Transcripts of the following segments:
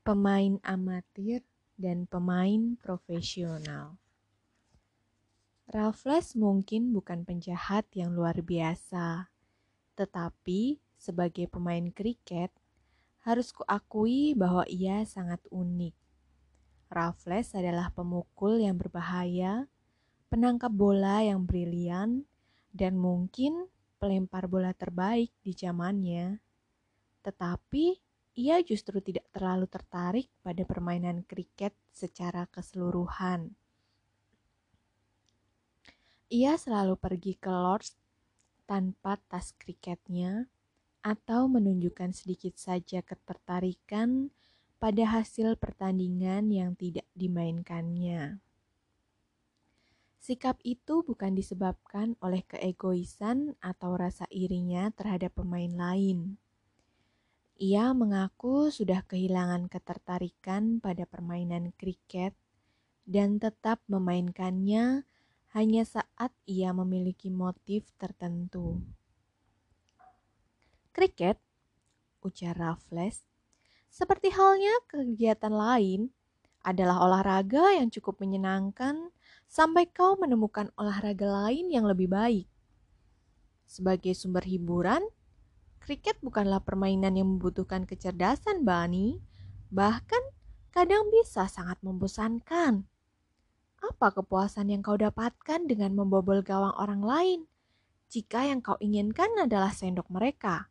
pemain amatir dan pemain profesional. Raffles mungkin bukan penjahat yang luar biasa, tetapi sebagai pemain kriket, harus kuakui bahwa ia sangat unik. Raffles adalah pemukul yang berbahaya, penangkap bola yang brilian, dan mungkin pelempar bola terbaik di zamannya. Tetapi ia justru tidak terlalu tertarik pada permainan kriket secara keseluruhan. Ia selalu pergi ke Lords tanpa tas kriketnya atau menunjukkan sedikit saja ketertarikan pada hasil pertandingan yang tidak dimainkannya. Sikap itu bukan disebabkan oleh keegoisan atau rasa irinya terhadap pemain lain ia mengaku sudah kehilangan ketertarikan pada permainan kriket dan tetap memainkannya hanya saat ia memiliki motif tertentu. Kriket, ujar Raffles, seperti halnya kegiatan lain, adalah olahraga yang cukup menyenangkan sampai kau menemukan olahraga lain yang lebih baik. Sebagai sumber hiburan, Kriket bukanlah permainan yang membutuhkan kecerdasan, Bani. Bahkan kadang bisa sangat membosankan. Apa kepuasan yang kau dapatkan dengan membobol gawang orang lain jika yang kau inginkan adalah sendok mereka?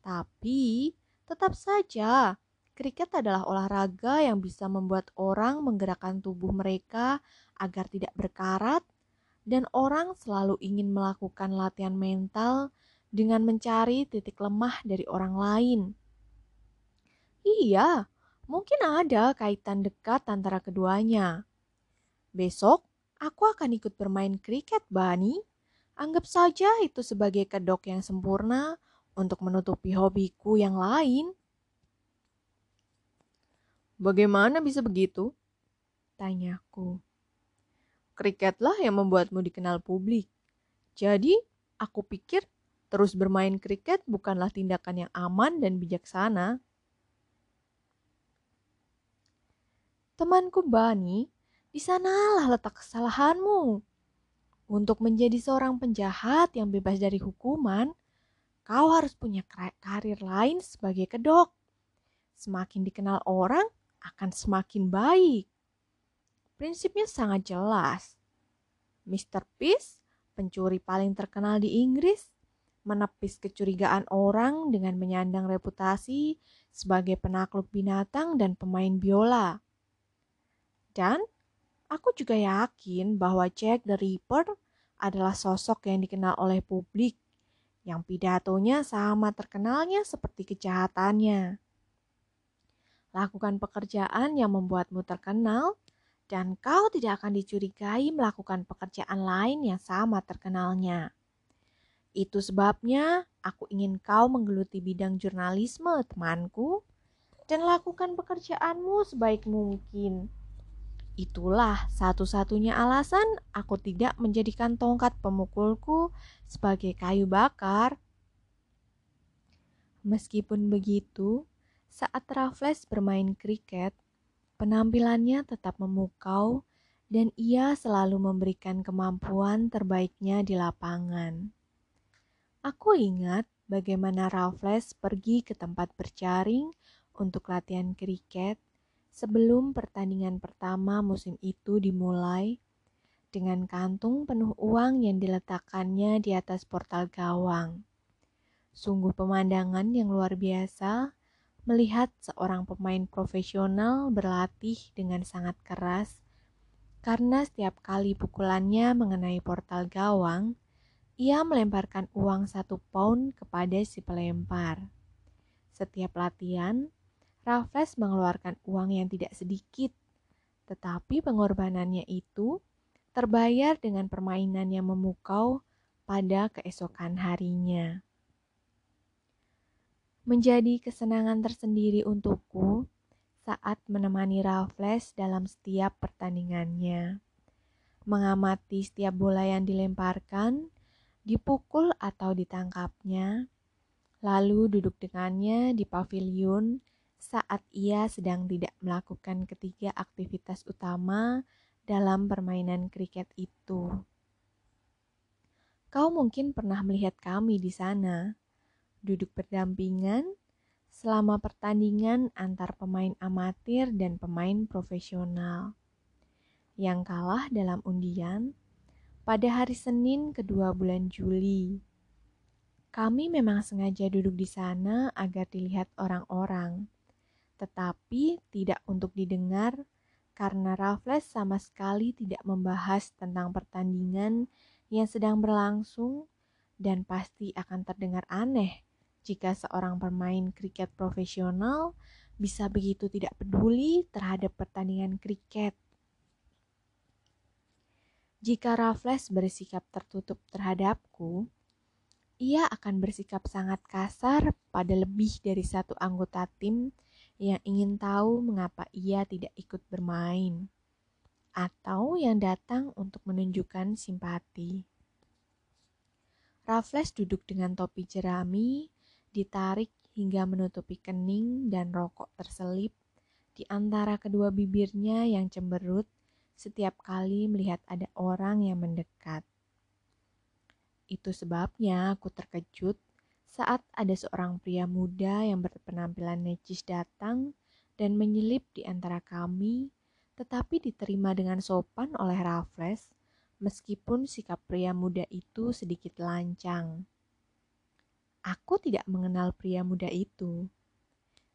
Tapi tetap saja, kriket adalah olahraga yang bisa membuat orang menggerakkan tubuh mereka agar tidak berkarat dan orang selalu ingin melakukan latihan mental dengan mencari titik lemah dari orang lain. Iya, mungkin ada kaitan dekat antara keduanya. Besok, aku akan ikut bermain kriket, Bani. Anggap saja itu sebagai kedok yang sempurna untuk menutupi hobiku yang lain. Bagaimana bisa begitu? Tanyaku. Kriketlah yang membuatmu dikenal publik. Jadi, aku pikir Terus bermain kriket bukanlah tindakan yang aman dan bijaksana. Temanku Bani, di sanalah letak kesalahanmu. Untuk menjadi seorang penjahat yang bebas dari hukuman, kau harus punya karir lain sebagai kedok. Semakin dikenal orang, akan semakin baik. Prinsipnya sangat jelas. Mr. Peace, pencuri paling terkenal di Inggris, menepis kecurigaan orang dengan menyandang reputasi sebagai penakluk binatang dan pemain biola. Dan aku juga yakin bahwa Jack the Ripper adalah sosok yang dikenal oleh publik, yang pidatonya sama terkenalnya seperti kejahatannya. Lakukan pekerjaan yang membuatmu terkenal, dan kau tidak akan dicurigai melakukan pekerjaan lain yang sama terkenalnya. Itu sebabnya aku ingin kau menggeluti bidang jurnalisme, temanku, dan lakukan pekerjaanmu sebaik mungkin. Itulah satu-satunya alasan aku tidak menjadikan tongkat pemukulku sebagai kayu bakar. Meskipun begitu, saat Raffles bermain kriket, penampilannya tetap memukau dan ia selalu memberikan kemampuan terbaiknya di lapangan. Aku ingat bagaimana Raffles pergi ke tempat berjaring untuk latihan kriket sebelum pertandingan pertama musim itu dimulai dengan kantung penuh uang yang diletakkannya di atas portal gawang. Sungguh pemandangan yang luar biasa melihat seorang pemain profesional berlatih dengan sangat keras karena setiap kali pukulannya mengenai portal gawang, ia melemparkan uang satu pound kepada si pelempar. Setiap latihan, Raffles mengeluarkan uang yang tidak sedikit, tetapi pengorbanannya itu terbayar dengan permainan yang memukau pada keesokan harinya. Menjadi kesenangan tersendiri untukku saat menemani Raffles dalam setiap pertandingannya. Mengamati setiap bola yang dilemparkan, dipukul atau ditangkapnya, lalu duduk dengannya di pavilion saat ia sedang tidak melakukan ketiga aktivitas utama dalam permainan kriket itu. Kau mungkin pernah melihat kami di sana, duduk berdampingan selama pertandingan antar pemain amatir dan pemain profesional. Yang kalah dalam undian pada hari Senin kedua bulan Juli. Kami memang sengaja duduk di sana agar dilihat orang-orang, tetapi tidak untuk didengar karena Raffles sama sekali tidak membahas tentang pertandingan yang sedang berlangsung dan pasti akan terdengar aneh jika seorang pemain kriket profesional bisa begitu tidak peduli terhadap pertandingan kriket. Jika Raffles bersikap tertutup terhadapku, ia akan bersikap sangat kasar pada lebih dari satu anggota tim yang ingin tahu mengapa ia tidak ikut bermain, atau yang datang untuk menunjukkan simpati. Raffles duduk dengan topi jerami ditarik hingga menutupi kening dan rokok terselip di antara kedua bibirnya yang cemberut setiap kali melihat ada orang yang mendekat. Itu sebabnya aku terkejut saat ada seorang pria muda yang berpenampilan necis datang dan menyelip di antara kami, tetapi diterima dengan sopan oleh Raffles, meskipun sikap pria muda itu sedikit lancang. Aku tidak mengenal pria muda itu.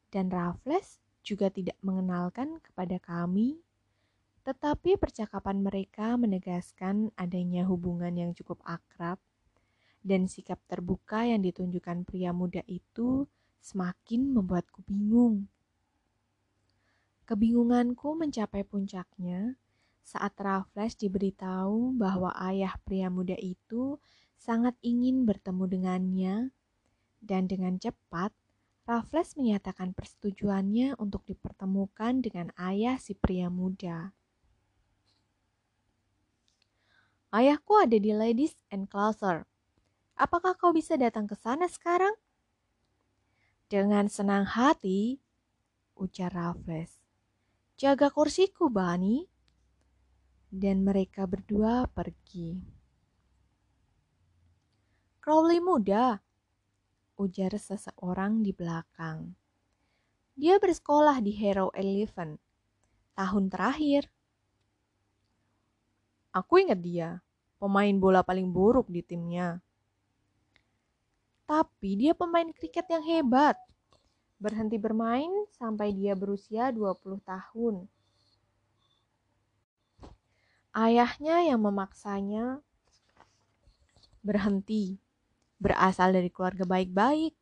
Dan Raffles juga tidak mengenalkan kepada kami, tetapi percakapan mereka menegaskan adanya hubungan yang cukup akrab dan sikap terbuka yang ditunjukkan pria muda itu semakin membuatku bingung. Kebingunganku mencapai puncaknya saat Raffles diberitahu bahwa ayah pria muda itu sangat ingin bertemu dengannya dan dengan cepat, Raffles menyatakan persetujuannya untuk dipertemukan dengan ayah si pria muda. Ayahku ada di Ladies and Closer. Apakah kau bisa datang ke sana sekarang? Dengan senang hati, ujar Raffles. Jaga kursiku, Bani. Dan mereka berdua pergi. Crowley muda, ujar seseorang di belakang. Dia bersekolah di Hero Eleven tahun terakhir. Aku ingat dia, pemain bola paling buruk di timnya. Tapi dia pemain kriket yang hebat. Berhenti bermain sampai dia berusia 20 tahun. Ayahnya yang memaksanya berhenti berasal dari keluarga baik-baik.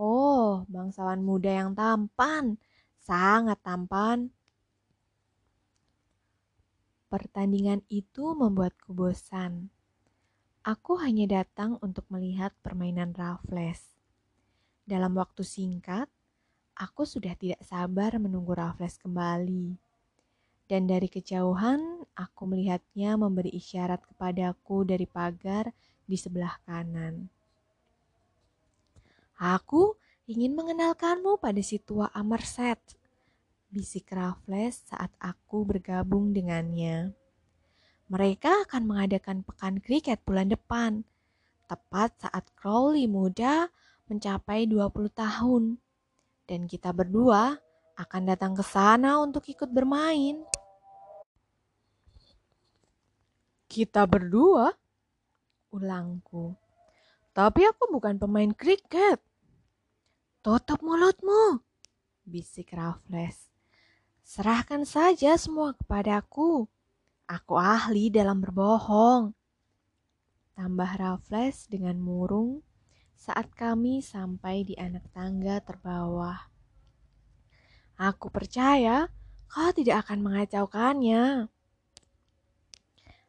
Oh, bangsawan muda yang tampan, sangat tampan. Pertandingan itu membuatku bosan. Aku hanya datang untuk melihat permainan Raffles. Dalam waktu singkat, aku sudah tidak sabar menunggu Raffles kembali. Dan dari kejauhan, aku melihatnya memberi isyarat kepadaku dari pagar di sebelah kanan. Aku ingin mengenalkanmu pada si tua Amerset, bisik Raffles saat aku bergabung dengannya. Mereka akan mengadakan pekan kriket bulan depan, tepat saat Crowley muda mencapai 20 tahun. Dan kita berdua akan datang ke sana untuk ikut bermain. Kita berdua? ulangku. Tapi aku bukan pemain kriket. Tutup mulutmu, bisik Raffles. Serahkan saja semua kepadaku. Aku ahli dalam berbohong. Tambah Raffles dengan murung saat kami sampai di anak tangga terbawah. Aku percaya kau tidak akan mengacaukannya.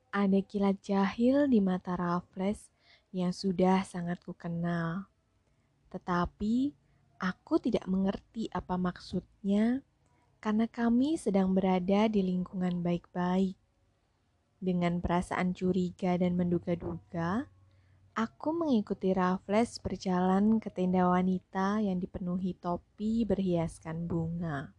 Ada kilat jahil di mata Raffles yang sudah sangat kukenal. Tetapi aku tidak mengerti apa maksudnya karena kami sedang berada di lingkungan baik-baik. Dengan perasaan curiga dan menduga-duga, Aku mengikuti Raffles berjalan ke tenda wanita yang dipenuhi topi berhiaskan bunga.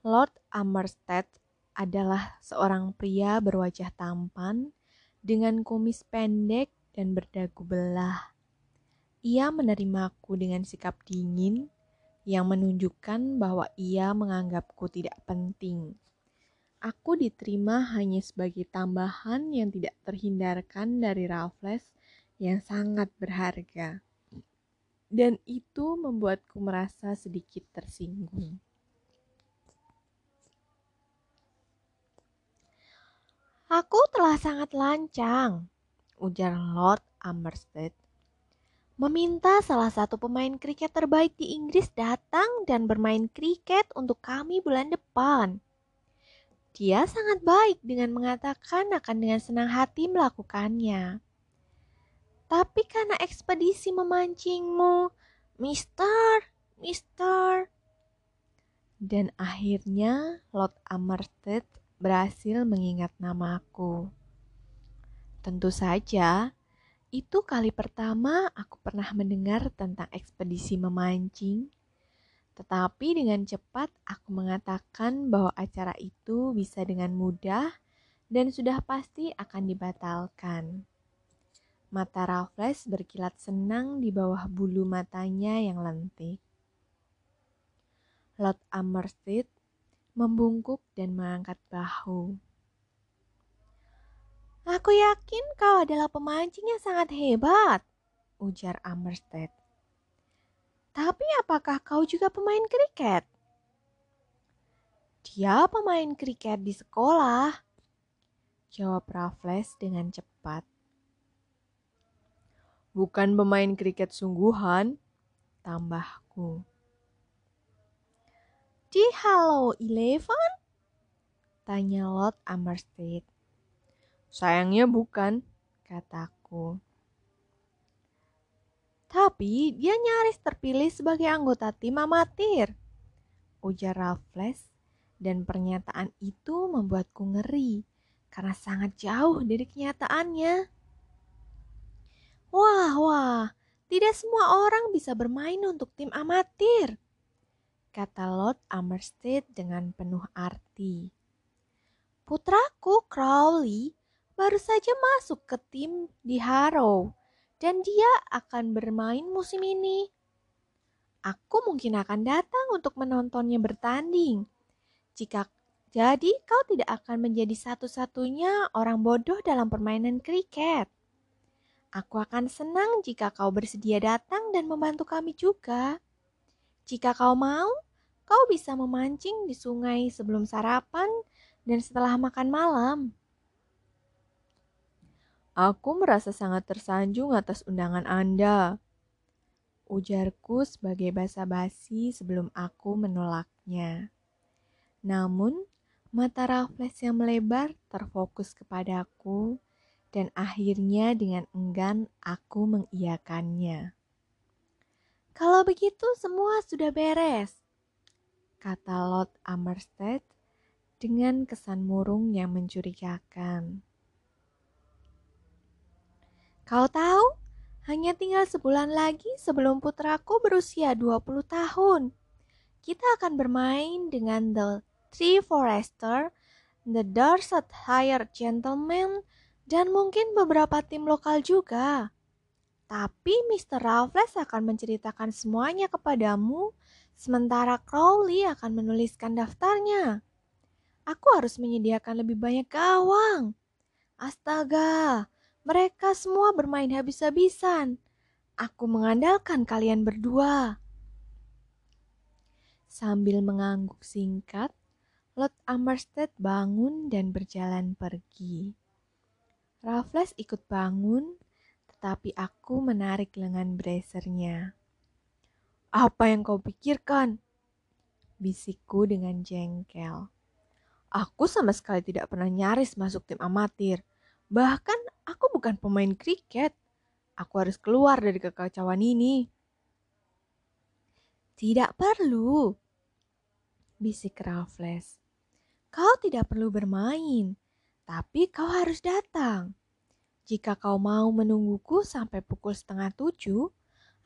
Lord Amerstead adalah seorang pria berwajah tampan dengan kumis pendek dan berdagu belah. Ia menerimaku dengan sikap dingin yang menunjukkan bahwa ia menganggapku tidak penting aku diterima hanya sebagai tambahan yang tidak terhindarkan dari Raffles yang sangat berharga. Dan itu membuatku merasa sedikit tersinggung. Aku telah sangat lancang, ujar Lord Amerstead. Meminta salah satu pemain kriket terbaik di Inggris datang dan bermain kriket untuk kami bulan depan. Dia sangat baik dengan mengatakan akan dengan senang hati melakukannya. Tapi karena ekspedisi memancingmu, Mister, Mister. Dan akhirnya Lord Amerstead berhasil mengingat namaku. Tentu saja, itu kali pertama aku pernah mendengar tentang ekspedisi memancing tetapi dengan cepat aku mengatakan bahwa acara itu bisa dengan mudah dan sudah pasti akan dibatalkan. Mata Raffles berkilat senang di bawah bulu matanya yang lentik. Lord Amerstead membungkuk dan mengangkat bahu. Aku yakin kau adalah pemancing yang sangat hebat, ujar Amerstead. Tapi apakah kau juga pemain kriket? Dia pemain kriket di sekolah. Jawab Raffles dengan cepat. Bukan pemain kriket sungguhan, tambahku. Di Halo Eleven? Tanya Lord Amerstead. Sayangnya bukan, kataku. Tapi dia nyaris terpilih sebagai anggota tim amatir. Ujar Raffles dan pernyataan itu membuatku ngeri karena sangat jauh dari kenyataannya. Wah, wah, tidak semua orang bisa bermain untuk tim amatir, kata Lord Amerstead dengan penuh arti. Putraku Crowley baru saja masuk ke tim di Harrow dan dia akan bermain musim ini. Aku mungkin akan datang untuk menontonnya bertanding. Jika jadi, kau tidak akan menjadi satu-satunya orang bodoh dalam permainan kriket. Aku akan senang jika kau bersedia datang dan membantu kami juga. Jika kau mau, kau bisa memancing di sungai sebelum sarapan dan setelah makan malam. Aku merasa sangat tersanjung atas undangan Anda. Ujarku sebagai basa-basi sebelum aku menolaknya. Namun, mata Raffles yang melebar terfokus kepadaku dan akhirnya dengan enggan aku mengiyakannya. Kalau begitu semua sudah beres, kata Lord Amerstead dengan kesan murung yang mencurigakan. Kau tahu, hanya tinggal sebulan lagi sebelum putraku berusia 20 tahun. Kita akan bermain dengan The Three Forester, The Dorsetshire Gentlemen, dan mungkin beberapa tim lokal juga. Tapi Mr. Raffles akan menceritakan semuanya kepadamu, sementara Crowley akan menuliskan daftarnya. Aku harus menyediakan lebih banyak gawang. Astaga, mereka semua bermain habis-habisan. Aku mengandalkan kalian berdua. Sambil mengangguk singkat, Lord Amerstead bangun dan berjalan pergi. Raffles ikut bangun, tetapi aku menarik lengan blazernya. Apa yang kau pikirkan? Bisikku dengan jengkel. Aku sama sekali tidak pernah nyaris masuk tim amatir. Bahkan aku bukan pemain kriket. Aku harus keluar dari kekacauan ini. Tidak perlu, bisik Raffles. Kau tidak perlu bermain, tapi kau harus datang. Jika kau mau menungguku sampai pukul setengah tujuh,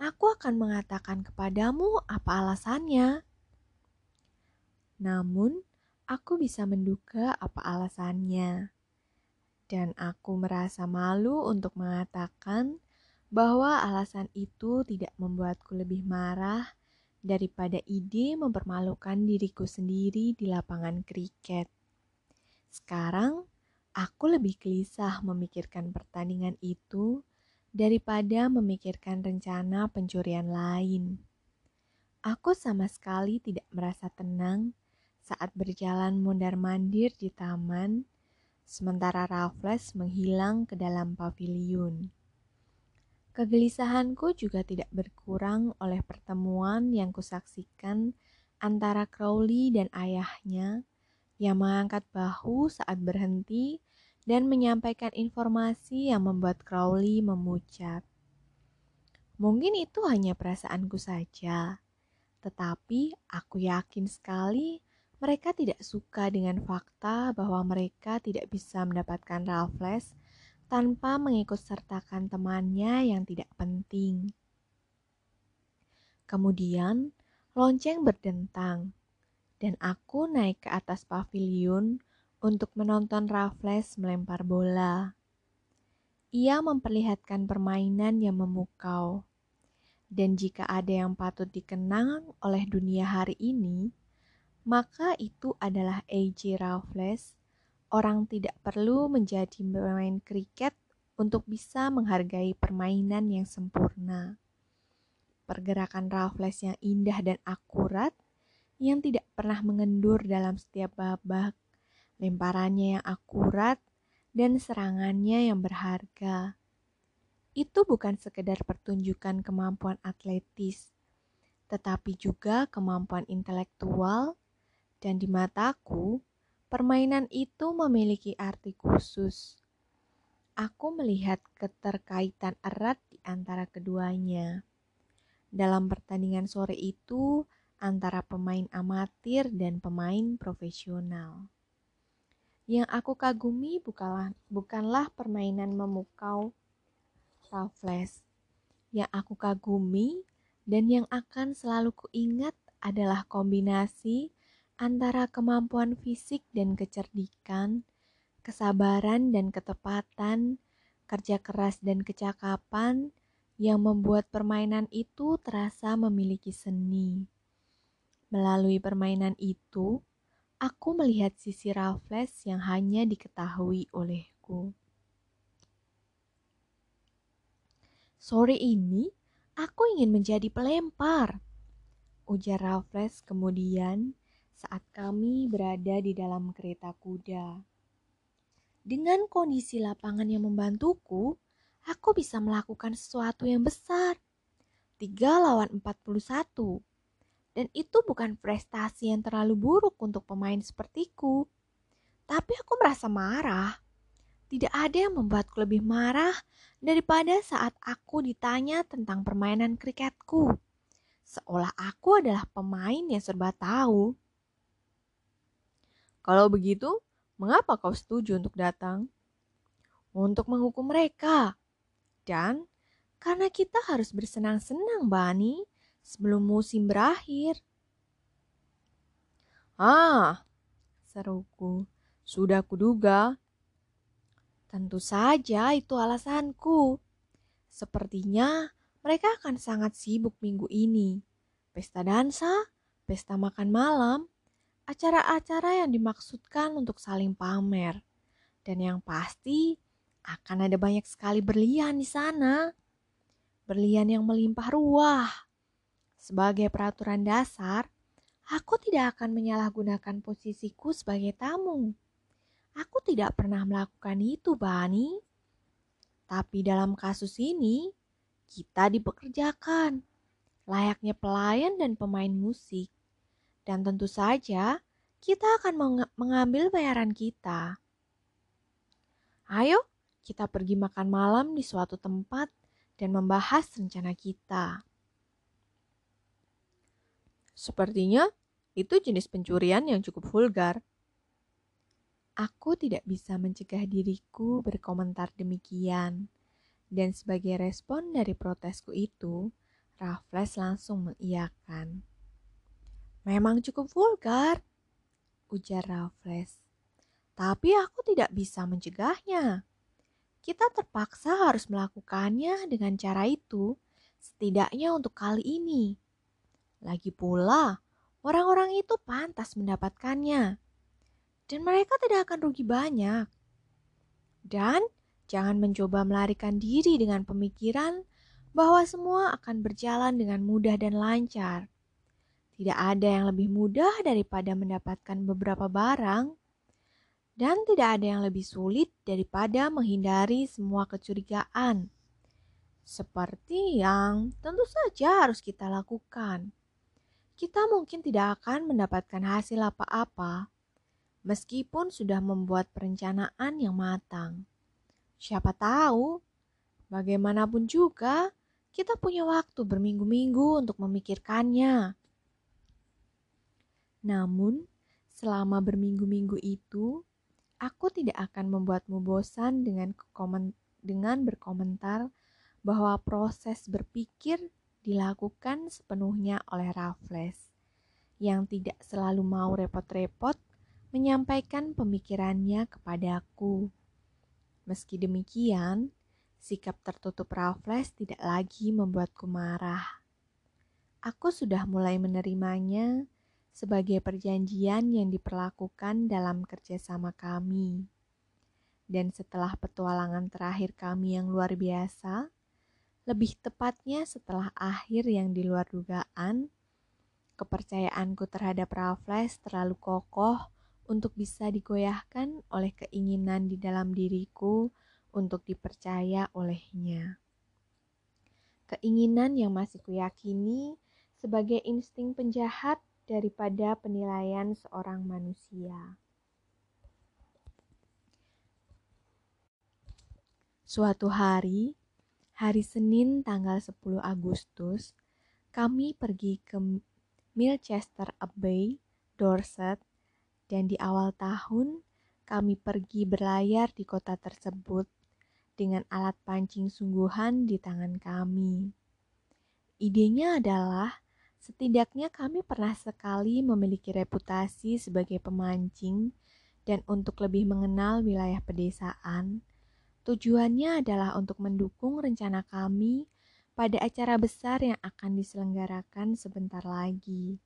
aku akan mengatakan kepadamu apa alasannya. Namun, aku bisa menduga apa alasannya. Dan aku merasa malu untuk mengatakan bahwa alasan itu tidak membuatku lebih marah daripada ide mempermalukan diriku sendiri di lapangan kriket. Sekarang, Aku lebih gelisah memikirkan pertandingan itu daripada memikirkan rencana pencurian lain. Aku sama sekali tidak merasa tenang saat berjalan mondar-mandir di taman, sementara Raffles menghilang ke dalam pavilion. Kegelisahanku juga tidak berkurang oleh pertemuan yang kusaksikan antara Crowley dan ayahnya yang mengangkat bahu saat berhenti dan menyampaikan informasi yang membuat Crowley memucat. Mungkin itu hanya perasaanku saja, tetapi aku yakin sekali mereka tidak suka dengan fakta bahwa mereka tidak bisa mendapatkan Raffles tanpa mengikut sertakan temannya yang tidak penting. Kemudian, lonceng berdentang dan aku naik ke atas pavilion untuk menonton Raffles melempar bola. Ia memperlihatkan permainan yang memukau. Dan jika ada yang patut dikenang oleh dunia hari ini, maka itu adalah A.J. Raffles. Orang tidak perlu menjadi pemain kriket untuk bisa menghargai permainan yang sempurna. Pergerakan Raffles yang indah dan akurat yang tidak pernah mengendur dalam setiap babak, lemparannya yang akurat, dan serangannya yang berharga. Itu bukan sekedar pertunjukan kemampuan atletis, tetapi juga kemampuan intelektual, dan di mataku, permainan itu memiliki arti khusus. Aku melihat keterkaitan erat di antara keduanya. Dalam pertandingan sore itu, antara pemain amatir dan pemain profesional. Yang aku kagumi bukanlah, bukanlah permainan memukau Raffles. Yang aku kagumi dan yang akan selalu kuingat adalah kombinasi antara kemampuan fisik dan kecerdikan, kesabaran dan ketepatan, kerja keras dan kecakapan yang membuat permainan itu terasa memiliki seni. Melalui permainan itu, aku melihat sisi Raffles yang hanya diketahui olehku. Sore ini, aku ingin menjadi pelempar. Ujar Raffles kemudian saat kami berada di dalam kereta kuda. Dengan kondisi lapangan yang membantuku, aku bisa melakukan sesuatu yang besar. Tiga lawan empat puluh satu. Dan itu bukan prestasi yang terlalu buruk untuk pemain sepertiku. Tapi aku merasa marah. Tidak ada yang membuatku lebih marah daripada saat aku ditanya tentang permainan kriketku. Seolah aku adalah pemain yang serba tahu. Kalau begitu, mengapa kau setuju untuk datang? Untuk menghukum mereka. Dan karena kita harus bersenang-senang, Bani sebelum musim berakhir. Ah, seruku, sudah kuduga. Tentu saja itu alasanku. Sepertinya mereka akan sangat sibuk minggu ini. Pesta dansa, pesta makan malam, acara-acara yang dimaksudkan untuk saling pamer. Dan yang pasti akan ada banyak sekali berlian di sana. Berlian yang melimpah ruah. Sebagai peraturan dasar, aku tidak akan menyalahgunakan posisiku sebagai tamu. Aku tidak pernah melakukan itu, Bani. Tapi dalam kasus ini, kita dipekerjakan layaknya pelayan dan pemain musik. Dan tentu saja, kita akan meng mengambil bayaran kita. Ayo, kita pergi makan malam di suatu tempat dan membahas rencana kita. Sepertinya itu jenis pencurian yang cukup vulgar. Aku tidak bisa mencegah diriku berkomentar demikian. Dan sebagai respon dari protesku itu, Raffles langsung mengiyakan. Memang cukup vulgar, ujar Raffles. Tapi aku tidak bisa mencegahnya. Kita terpaksa harus melakukannya dengan cara itu, setidaknya untuk kali ini. Lagi pula, orang-orang itu pantas mendapatkannya dan mereka tidak akan rugi banyak. Dan jangan mencoba melarikan diri dengan pemikiran bahwa semua akan berjalan dengan mudah dan lancar. Tidak ada yang lebih mudah daripada mendapatkan beberapa barang, dan tidak ada yang lebih sulit daripada menghindari semua kecurigaan. Seperti yang tentu saja harus kita lakukan. Kita mungkin tidak akan mendapatkan hasil apa-apa, meskipun sudah membuat perencanaan yang matang. Siapa tahu, bagaimanapun juga, kita punya waktu berminggu-minggu untuk memikirkannya. Namun, selama berminggu-minggu itu, aku tidak akan membuatmu bosan dengan dengan berkomentar bahwa proses berpikir dilakukan sepenuhnya oleh Raffles yang tidak selalu mau repot-repot menyampaikan pemikirannya kepadaku. Meski demikian, sikap tertutup Raffles tidak lagi membuatku marah. Aku sudah mulai menerimanya sebagai perjanjian yang diperlakukan dalam kerjasama kami. Dan setelah petualangan terakhir kami yang luar biasa, lebih tepatnya setelah akhir yang di luar dugaan, kepercayaanku terhadap Raffles terlalu kokoh untuk bisa digoyahkan oleh keinginan di dalam diriku untuk dipercaya olehnya. Keinginan yang masih kuyakini sebagai insting penjahat daripada penilaian seorang manusia. Suatu hari, hari Senin tanggal 10 Agustus, kami pergi ke Milchester Abbey, Dorset, dan di awal tahun kami pergi berlayar di kota tersebut dengan alat pancing sungguhan di tangan kami. Idenya adalah setidaknya kami pernah sekali memiliki reputasi sebagai pemancing dan untuk lebih mengenal wilayah pedesaan. Tujuannya adalah untuk mendukung rencana kami pada acara besar yang akan diselenggarakan sebentar lagi.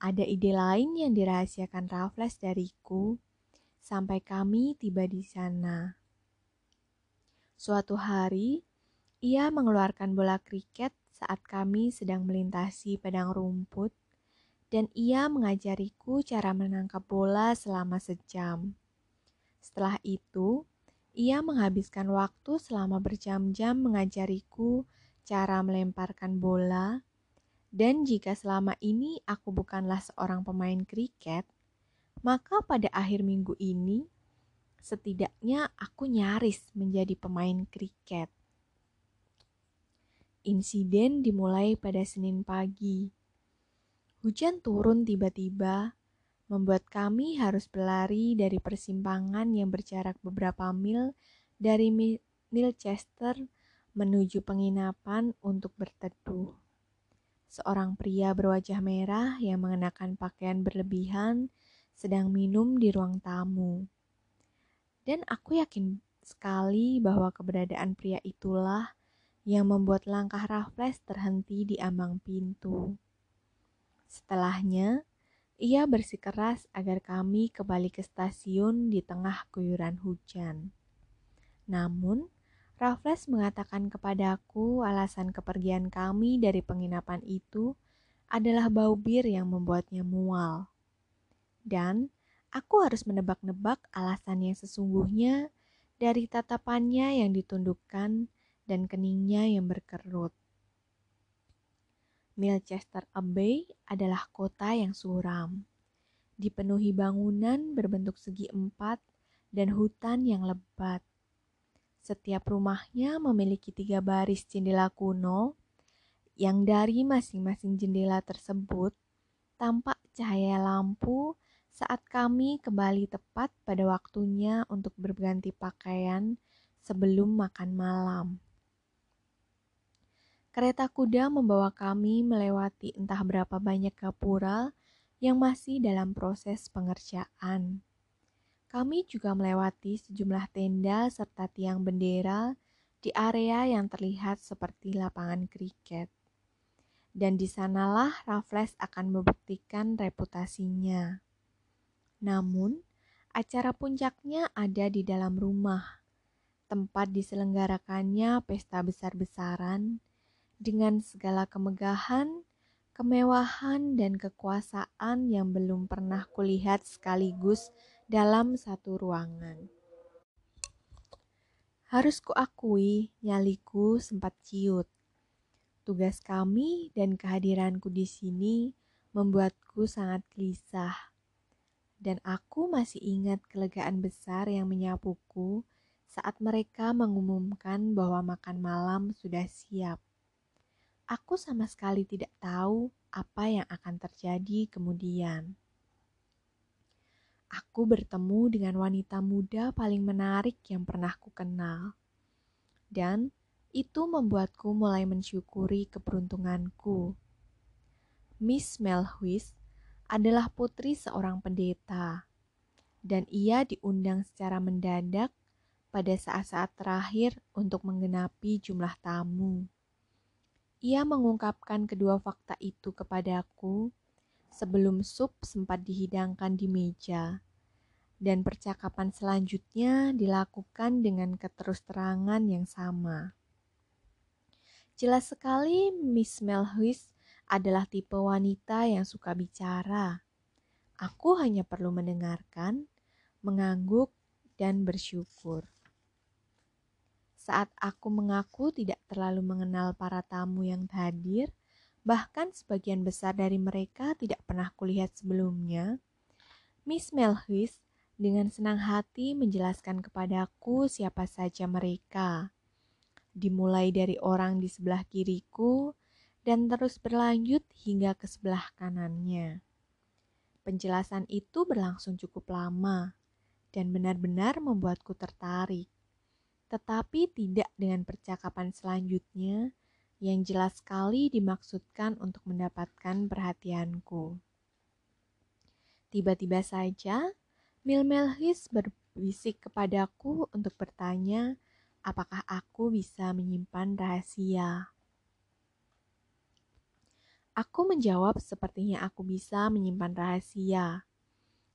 Ada ide lain yang dirahasiakan Raffles dariku sampai kami tiba di sana. Suatu hari, ia mengeluarkan bola kriket saat kami sedang melintasi padang rumput dan ia mengajariku cara menangkap bola selama sejam. Setelah itu, ia menghabiskan waktu selama berjam-jam mengajariku cara melemparkan bola dan jika selama ini aku bukanlah seorang pemain kriket, maka pada akhir minggu ini setidaknya aku nyaris menjadi pemain kriket. Insiden dimulai pada Senin pagi. Hujan turun tiba-tiba, membuat kami harus berlari dari persimpangan yang berjarak beberapa mil dari Milchester menuju penginapan untuk berteduh seorang pria berwajah merah yang mengenakan pakaian berlebihan sedang minum di ruang tamu. Dan aku yakin sekali bahwa keberadaan pria itulah yang membuat langkah Raffles terhenti di ambang pintu. Setelahnya, ia bersikeras agar kami kembali ke stasiun di tengah guyuran hujan. Namun, Raffles mengatakan kepadaku alasan kepergian kami dari penginapan itu adalah bau bir yang membuatnya mual. Dan aku harus menebak-nebak alasan yang sesungguhnya dari tatapannya yang ditundukkan dan keningnya yang berkerut. Milchester Abbey adalah kota yang suram, dipenuhi bangunan berbentuk segi empat dan hutan yang lebat. Setiap rumahnya memiliki tiga baris jendela kuno yang dari masing-masing jendela tersebut tampak cahaya lampu saat kami kembali tepat pada waktunya untuk berganti pakaian sebelum makan malam. Kereta kuda membawa kami melewati entah berapa banyak gapura yang masih dalam proses pengerjaan. Kami juga melewati sejumlah tenda serta tiang bendera di area yang terlihat seperti lapangan kriket. Dan di sanalah Raffles akan membuktikan reputasinya. Namun, acara puncaknya ada di dalam rumah, tempat diselenggarakannya pesta besar-besaran dengan segala kemegahan, kemewahan, dan kekuasaan yang belum pernah kulihat sekaligus dalam satu ruangan. Harus kuakui, nyaliku sempat ciut. Tugas kami dan kehadiranku di sini membuatku sangat gelisah. Dan aku masih ingat kelegaan besar yang menyapuku saat mereka mengumumkan bahwa makan malam sudah siap. Aku sama sekali tidak tahu apa yang akan terjadi kemudian. Aku bertemu dengan wanita muda paling menarik yang pernah ku kenal. Dan itu membuatku mulai mensyukuri keberuntunganku. Miss Melhuis adalah putri seorang pendeta, dan ia diundang secara mendadak pada saat-saat terakhir untuk menggenapi jumlah tamu. Ia mengungkapkan kedua fakta itu kepadaku sebelum sup sempat dihidangkan di meja, dan percakapan selanjutnya dilakukan dengan keterus-terangan yang sama. Jelas sekali Miss Melhuis adalah tipe wanita yang suka bicara. Aku hanya perlu mendengarkan, mengangguk, dan bersyukur. Saat aku mengaku tidak terlalu mengenal para tamu yang hadir, bahkan sebagian besar dari mereka tidak pernah kulihat sebelumnya, Miss Melhuis dengan senang hati menjelaskan kepadaku siapa saja mereka. Dimulai dari orang di sebelah kiriku dan terus berlanjut hingga ke sebelah kanannya. Penjelasan itu berlangsung cukup lama dan benar-benar membuatku tertarik tetapi tidak dengan percakapan selanjutnya yang jelas sekali dimaksudkan untuk mendapatkan perhatianku. Tiba-tiba saja, Milmelhis berbisik kepadaku untuk bertanya apakah aku bisa menyimpan rahasia. Aku menjawab sepertinya aku bisa menyimpan rahasia.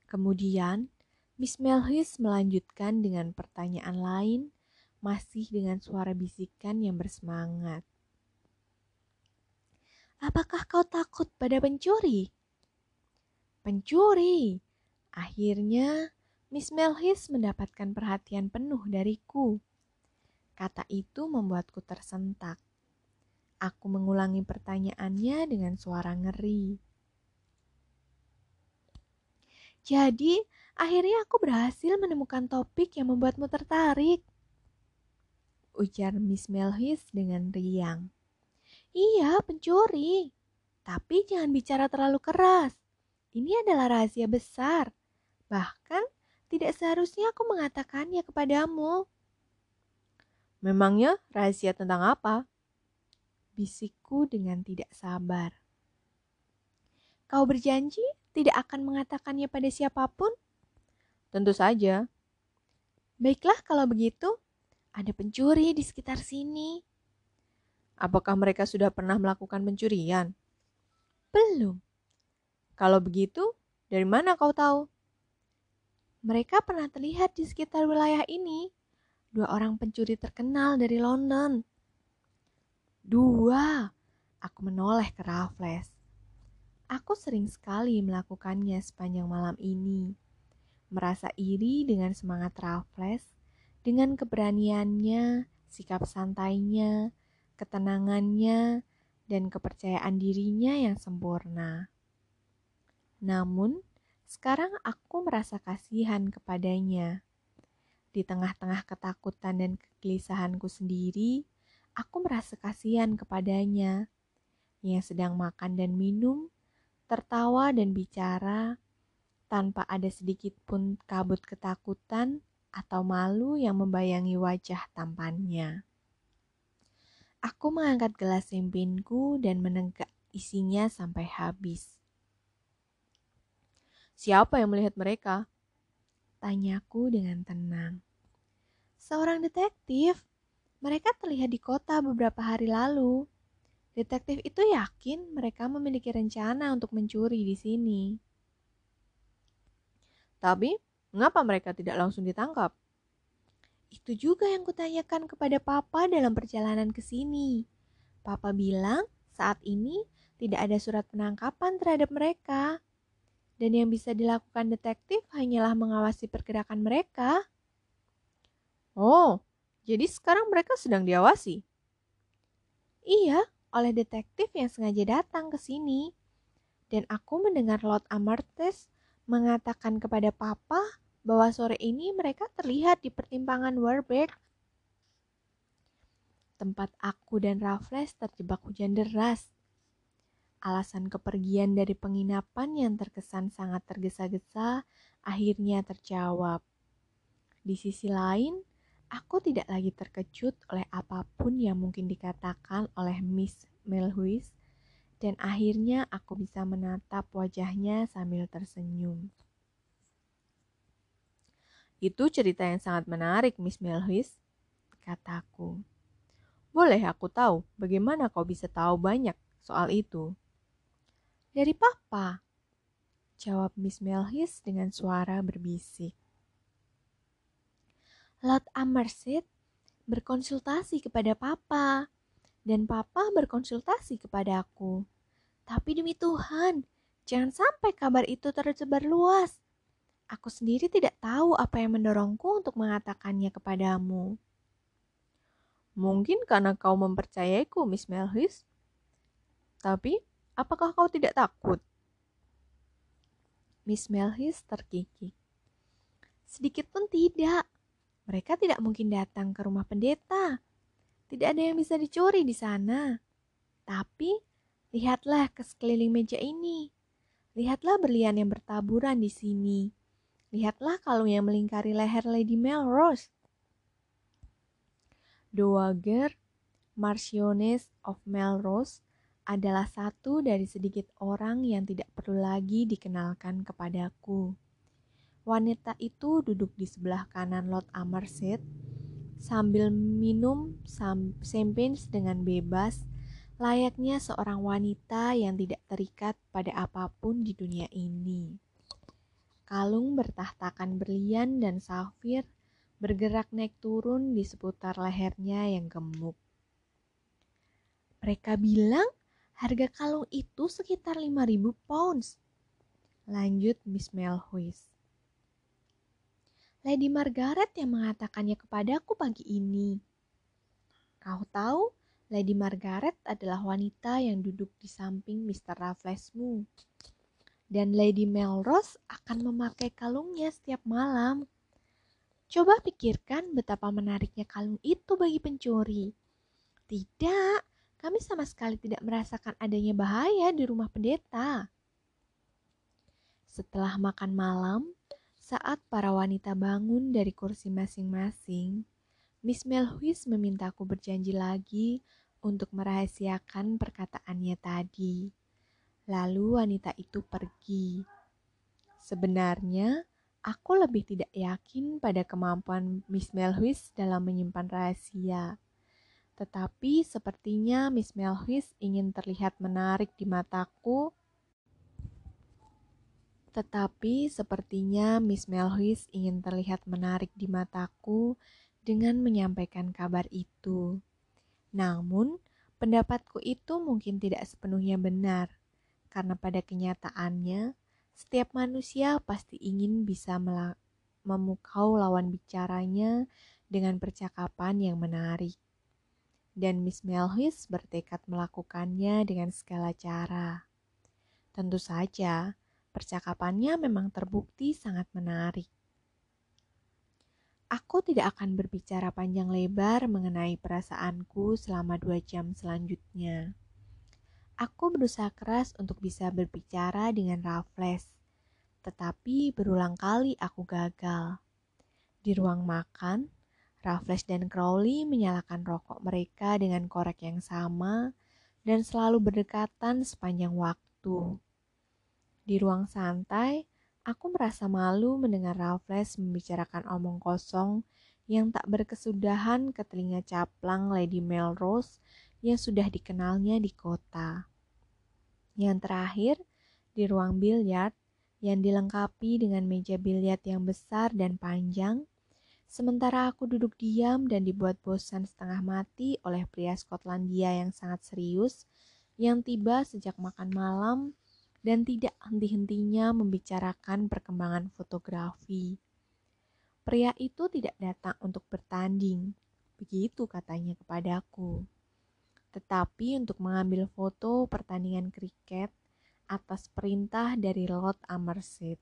Kemudian, Miss Melhis melanjutkan dengan pertanyaan lain masih dengan suara bisikan yang bersemangat. Apakah kau takut pada pencuri? Pencuri! Akhirnya, Miss Melhis mendapatkan perhatian penuh dariku. Kata itu membuatku tersentak. Aku mengulangi pertanyaannya dengan suara ngeri. Jadi, akhirnya aku berhasil menemukan topik yang membuatmu tertarik ujar Miss Melhis dengan riang. Iya, pencuri. Tapi jangan bicara terlalu keras. Ini adalah rahasia besar. Bahkan tidak seharusnya aku mengatakannya kepadamu. Memangnya rahasia tentang apa? Bisikku dengan tidak sabar. Kau berjanji tidak akan mengatakannya pada siapa pun? Tentu saja. Baiklah kalau begitu, ada pencuri di sekitar sini. Apakah mereka sudah pernah melakukan pencurian? Belum. Kalau begitu, dari mana kau tahu? Mereka pernah terlihat di sekitar wilayah ini. Dua orang pencuri terkenal dari London. Dua. Aku menoleh ke Raffles. Aku sering sekali melakukannya sepanjang malam ini. Merasa iri dengan semangat Raffles dengan keberaniannya, sikap santainya, ketenangannya, dan kepercayaan dirinya yang sempurna. Namun, sekarang aku merasa kasihan kepadanya. Di tengah-tengah ketakutan dan kegelisahanku sendiri, aku merasa kasihan kepadanya yang sedang makan dan minum, tertawa dan bicara, tanpa ada sedikit pun kabut ketakutan atau malu yang membayangi wajah tampannya. Aku mengangkat gelas sempinku dan menegak isinya sampai habis. Siapa yang melihat mereka? Tanyaku dengan tenang. Seorang detektif. Mereka terlihat di kota beberapa hari lalu. Detektif itu yakin mereka memiliki rencana untuk mencuri di sini. Tapi, mengapa mereka tidak langsung ditangkap? Itu juga yang kutanyakan kepada Papa dalam perjalanan ke sini. Papa bilang saat ini tidak ada surat penangkapan terhadap mereka. Dan yang bisa dilakukan detektif hanyalah mengawasi pergerakan mereka. Oh, jadi sekarang mereka sedang diawasi? Iya, oleh detektif yang sengaja datang ke sini. Dan aku mendengar Lord Amartys mengatakan kepada Papa bahwa sore ini mereka terlihat di pertimbangan Warbeck. Tempat aku dan Raffles terjebak hujan deras. Alasan kepergian dari penginapan yang terkesan sangat tergesa-gesa akhirnya terjawab. Di sisi lain, aku tidak lagi terkejut oleh apa pun yang mungkin dikatakan oleh Miss Melhuis dan akhirnya aku bisa menatap wajahnya sambil tersenyum. Itu cerita yang sangat menarik, Miss Melhuis, kataku. Boleh aku tahu bagaimana kau bisa tahu banyak soal itu? Dari papa, jawab Miss Melhis dengan suara berbisik. Lord Amersit berkonsultasi kepada papa, dan papa berkonsultasi kepada aku. Tapi demi Tuhan, jangan sampai kabar itu tersebar luas. Aku sendiri tidak tahu apa yang mendorongku untuk mengatakannya kepadamu. Mungkin karena kau mempercayaiku, Miss Melhis. Tapi, apakah kau tidak takut? Miss Melhis terkikik. Sedikit pun tidak. Mereka tidak mungkin datang ke rumah pendeta. Tidak ada yang bisa dicuri di sana. Tapi, lihatlah ke sekeliling meja ini. Lihatlah berlian yang bertaburan di sini. Lihatlah kalung yang melingkari leher Lady Melrose. Dowager Marchioness of Melrose adalah satu dari sedikit orang yang tidak perlu lagi dikenalkan kepadaku. Wanita itu duduk di sebelah kanan Lord Amerset sambil minum champagne dengan bebas, layaknya seorang wanita yang tidak terikat pada apa pun di dunia ini. Kalung bertahtakan berlian dan safir bergerak naik turun di seputar lehernya yang gemuk. Mereka bilang harga kalung itu sekitar 5000 pounds. Lanjut Miss Melhuis. Lady Margaret yang mengatakannya kepadaku pagi ini. Kau tahu, Lady Margaret adalah wanita yang duduk di samping Mr. Rafflesmu dan Lady Melrose akan memakai kalungnya setiap malam. Coba pikirkan betapa menariknya kalung itu bagi pencuri. Tidak, kami sama sekali tidak merasakan adanya bahaya di rumah pendeta. Setelah makan malam, saat para wanita bangun dari kursi masing-masing, Miss Melhuis memintaku berjanji lagi untuk merahasiakan perkataannya tadi. Lalu wanita itu pergi. Sebenarnya, aku lebih tidak yakin pada kemampuan Miss Melhuis dalam menyimpan rahasia. Tetapi sepertinya Miss Melhuis ingin terlihat menarik di mataku. Tetapi sepertinya Miss Melhuis ingin terlihat menarik di mataku dengan menyampaikan kabar itu. Namun, pendapatku itu mungkin tidak sepenuhnya benar karena pada kenyataannya setiap manusia pasti ingin bisa memukau lawan bicaranya dengan percakapan yang menarik. Dan Miss Melhis bertekad melakukannya dengan segala cara. Tentu saja, percakapannya memang terbukti sangat menarik. Aku tidak akan berbicara panjang lebar mengenai perasaanku selama dua jam selanjutnya. Aku berusaha keras untuk bisa berbicara dengan Raffles, Tetapi berulang kali aku gagal. Di ruang makan, Raffles dan Crowley menyalakan rokok mereka dengan korek yang sama dan selalu berdekatan sepanjang waktu. Di ruang santai, aku merasa malu mendengar Raffles membicarakan omong kosong yang tak berkesudahan ke telinga caplang Lady Melrose yang sudah dikenalnya di kota. Yang terakhir, di ruang biliar yang dilengkapi dengan meja biliar yang besar dan panjang, sementara aku duduk diam dan dibuat bosan setengah mati oleh pria Skotlandia yang sangat serius yang tiba sejak makan malam dan tidak henti-hentinya membicarakan perkembangan fotografi. Pria itu tidak datang untuk bertanding, begitu katanya kepadaku. Tetapi untuk mengambil foto pertandingan kriket atas perintah dari Lord Amerset.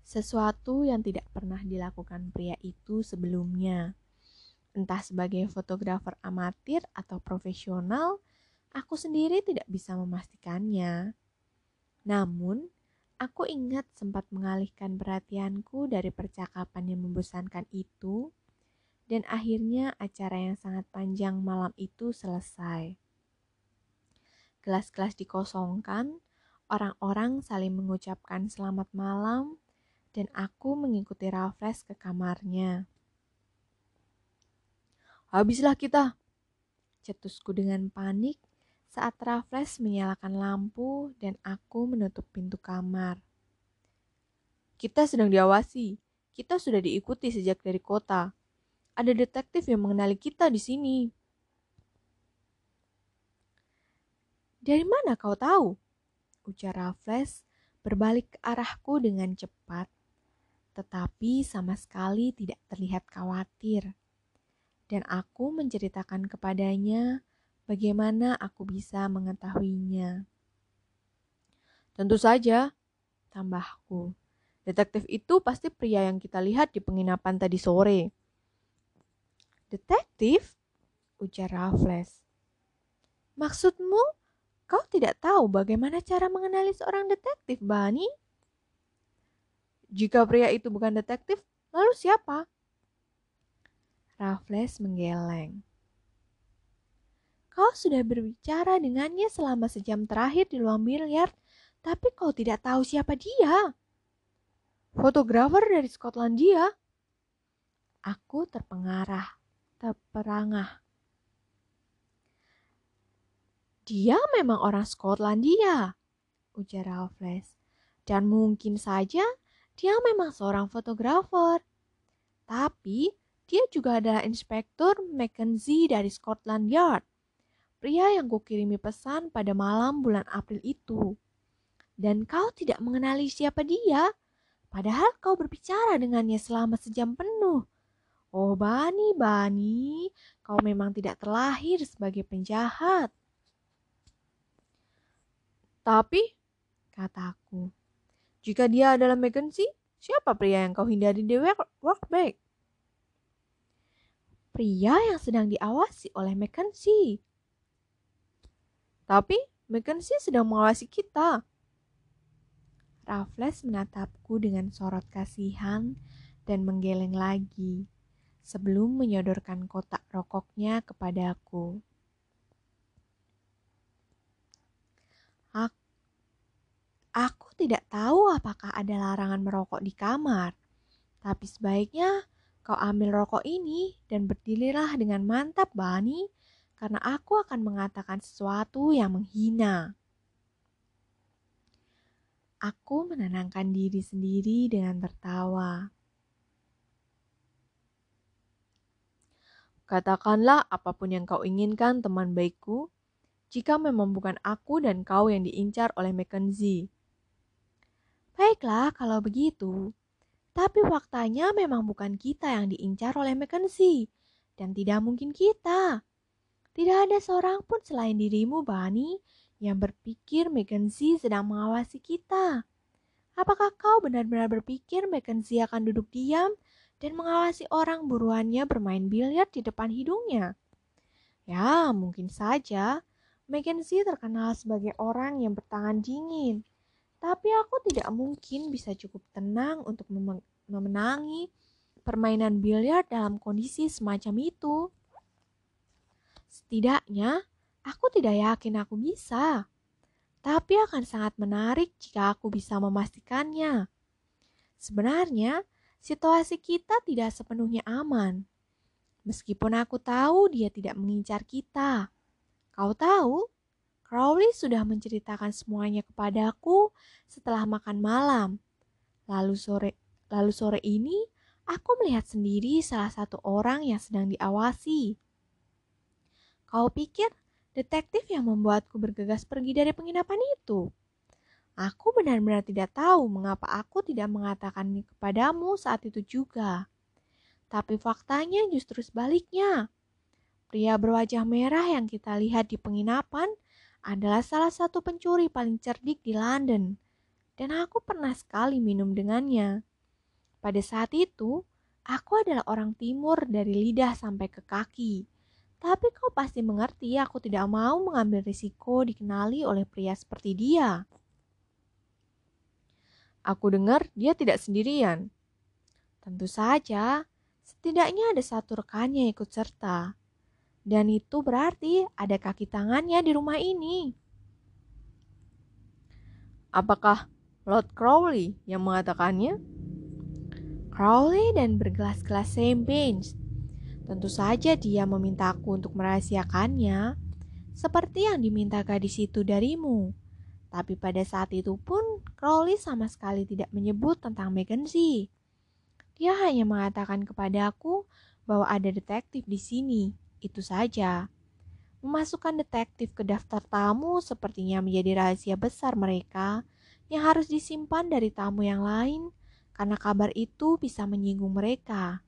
Sesuatu yang tidak pernah dilakukan pria itu sebelumnya. Entah sebagai fotografer amatir atau profesional, Aku sendiri tidak bisa memastikannya. Namun, aku ingat sempat mengalihkan perhatianku dari percakapan yang membosankan itu, dan akhirnya acara yang sangat panjang malam itu selesai. Kelas-kelas dikosongkan, orang-orang saling mengucapkan selamat malam, dan aku mengikuti Raffles ke kamarnya. Habislah kita, cetusku dengan panik saat Raffles menyalakan lampu dan aku menutup pintu kamar. Kita sedang diawasi. Kita sudah diikuti sejak dari kota. Ada detektif yang mengenali kita di sini. Dari mana kau tahu? Ujar Raffles berbalik ke arahku dengan cepat, tetapi sama sekali tidak terlihat khawatir. Dan aku menceritakan kepadanya Bagaimana aku bisa mengetahuinya? Tentu saja, tambahku. Detektif itu pasti pria yang kita lihat di penginapan tadi sore. Detektif? Ujar Raffles. Maksudmu, kau tidak tahu bagaimana cara mengenali seorang detektif, Bani? Jika pria itu bukan detektif, lalu siapa? Raffles menggeleng. Kau sudah berbicara dengannya selama sejam terakhir di ruang biliar, tapi kau tidak tahu siapa dia. Fotografer dari Skotlandia. Aku terpengarah, terperangah. Dia memang orang Skotlandia, ujar Raffles. Dan mungkin saja dia memang seorang fotografer. Tapi dia juga adalah inspektur Mackenzie dari Scotland Yard pria yang kukirimi pesan pada malam bulan April itu. Dan kau tidak mengenali siapa dia, padahal kau berbicara dengannya selama sejam penuh. Oh Bani, Bani, kau memang tidak terlahir sebagai penjahat. Tapi, kataku, jika dia adalah Mackenzie, siapa pria yang kau hindari di workbank? Pria yang sedang diawasi oleh Mackenzie. Tapi Mackenzie sedang mengawasi kita. Raffles menatapku dengan sorot kasihan dan menggeleng lagi sebelum menyodorkan kotak rokoknya kepadaku. Aku tidak tahu apakah ada larangan merokok di kamar, tapi sebaiknya kau ambil rokok ini dan berdirilah dengan mantap, Bani, karena aku akan mengatakan sesuatu yang menghina. Aku menenangkan diri sendiri dengan tertawa. Katakanlah apa pun yang kau inginkan, teman baikku, jika memang bukan aku dan kau yang diincar oleh Mackenzie. Baiklah kalau begitu. Tapi faktanya memang bukan kita yang diincar oleh Mackenzie. Dan tidak mungkin kita. Tidak ada seorang pun selain dirimu, Bani, yang berpikir Mackenzie sedang mengawasi kita. Apakah kau benar-benar berpikir Mackenzie akan duduk diam dan mengawasi orang buruannya bermain biliar di depan hidungnya? Ya, mungkin saja Mackenzie terkenal sebagai orang yang bertangan dingin. Tapi aku tidak mungkin bisa cukup tenang untuk memenangi permainan biliar dalam kondisi semacam itu. Setidaknya, aku tidak yakin aku bisa. Tapi akan sangat menarik jika aku bisa memastikannya. Sebenarnya, situasi kita tidak sepenuhnya aman. Meskipun aku tahu dia tidak mengincar kita. Kau tahu, Crowley sudah menceritakan semuanya kepadaku setelah makan malam. Lalu sore lalu sore ini aku melihat sendiri salah satu orang yang sedang diawasi. Kau pikir detektif yang membuatku bergegas pergi dari penginapan itu? Aku benar-benar tidak tahu mengapa aku tidak mengatakannya kepadamu saat itu juga. Tapi faktanya justru sebaliknya. Pria berwajah merah yang kita lihat di penginapan adalah salah satu pencuri paling cerdik di London, dan aku pernah sekali minum dengannya. Pada saat itu, aku adalah orang timur dari lidah sampai ke kaki. Tapi kau pasti mengerti aku tidak mau mengambil risiko dikenali oleh pria seperti dia. Aku dengar dia tidak sendirian. Tentu saja, setidaknya ada satu rekannya ikut serta. Dan itu berarti ada kaki tangannya di rumah ini. Apakah Lord Crowley yang mengatakannya? Crowley dan bergelas-gelas champagne. Tentu saja dia memintaku untuk merahasiakannya, seperti yang diminta gadis itu darimu. Tapi pada saat itu pun Crowley sama sekali tidak menyebut tentang Mackenzie. Dia hanya mengatakan kepadaku bahwa ada detektif di sini itu saja. Memasukkan detektif ke daftar tamu sepertinya menjadi rahasia besar mereka yang harus disimpan dari tamu yang lain karena kabar itu bisa menyinggung mereka.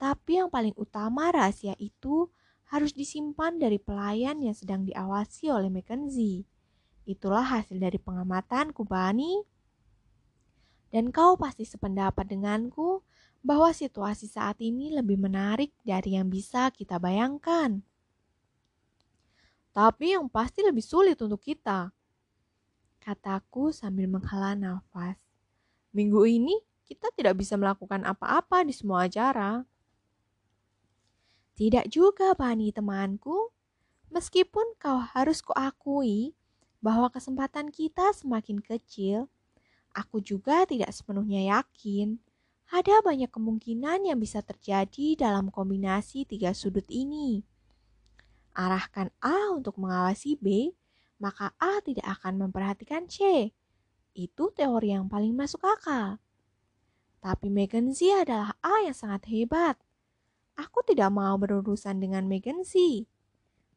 Tapi yang paling utama rahasia itu harus disimpan dari pelayan yang sedang diawasi oleh Mackenzie. Itulah hasil dari pengamatanku, Bani. Dan kau pasti sependapat denganku bahwa situasi saat ini lebih menarik dari yang bisa kita bayangkan. Tapi yang pasti lebih sulit untuk kita. Kataku sambil menghela nafas. Minggu ini kita tidak bisa melakukan apa-apa di semua acara. Tidak juga, Bani temanku. Meskipun kau harus kuakui bahwa kesempatan kita semakin kecil, aku juga tidak sepenuhnya yakin ada banyak kemungkinan yang bisa terjadi dalam kombinasi tiga sudut ini. Arahkan A untuk mengawasi B, maka A tidak akan memperhatikan C. Itu teori yang paling masuk akal. Tapi Mackenzie adalah A yang sangat hebat. Aku tidak mau berurusan dengan Mackenzie.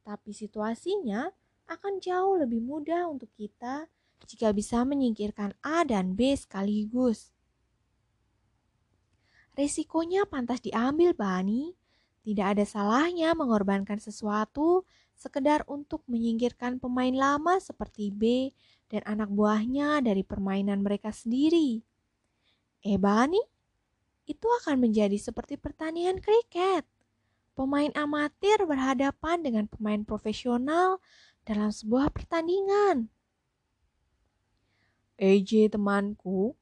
Tapi situasinya akan jauh lebih mudah untuk kita jika bisa menyingkirkan A dan B sekaligus. Resikonya pantas diambil, Bani. Tidak ada salahnya mengorbankan sesuatu sekedar untuk menyingkirkan pemain lama seperti B dan anak buahnya dari permainan mereka sendiri. Eh, Bani, itu akan menjadi seperti pertandingan kriket. Pemain amatir berhadapan dengan pemain profesional dalam sebuah pertandingan. AJ temanku,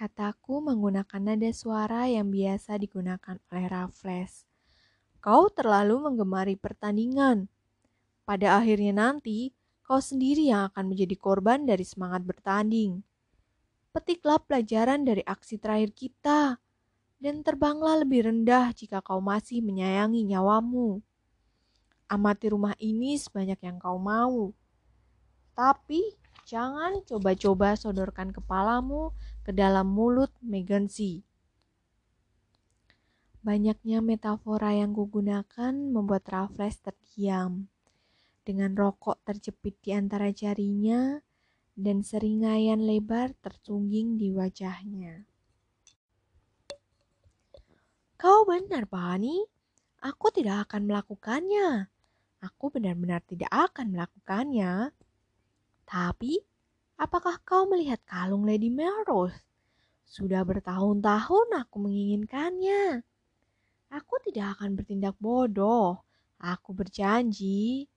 Kataku menggunakan nada suara yang biasa digunakan oleh Raffles. Kau terlalu menggemari pertandingan. Pada akhirnya nanti, kau sendiri yang akan menjadi korban dari semangat bertanding. Petiklah pelajaran dari aksi terakhir kita, dan terbanglah lebih rendah jika kau masih menyayangi nyawamu. Amati rumah ini sebanyak yang kau mau. Tapi jangan coba-coba sodorkan kepalamu ke dalam mulut Megansi. Banyaknya metafora yang kugunakan membuat Raffles terdiam. Dengan rokok terjepit di antara jarinya dan seringaian lebar tertungging di wajahnya. Kau benar, Bani. Aku tidak akan melakukannya. Aku benar-benar tidak akan melakukannya. Tapi Apakah kau melihat kalung Lady Melrose? Sudah bertahun-tahun aku menginginkannya. Aku tidak akan bertindak bodoh. Aku berjanji.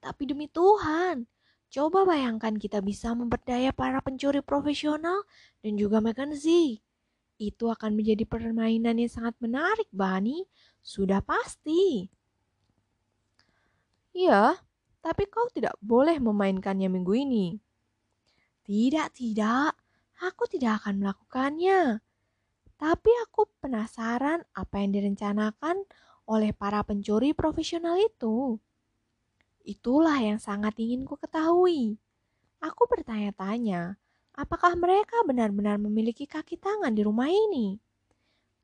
Tapi demi Tuhan, Coba bayangkan kita bisa memperdaya para pencuri profesional dan juga McKenzie. Itu akan menjadi permainan yang sangat menarik, Bani. Sudah pasti. Iya, tapi kau tidak boleh memainkannya minggu ini. Tidak, tidak. Aku tidak akan melakukannya. Tapi aku penasaran apa yang direncanakan oleh para pencuri profesional itu. Itulah yang sangat ingin ku ketahui. Aku bertanya-tanya, apakah mereka benar-benar memiliki kaki tangan di rumah ini?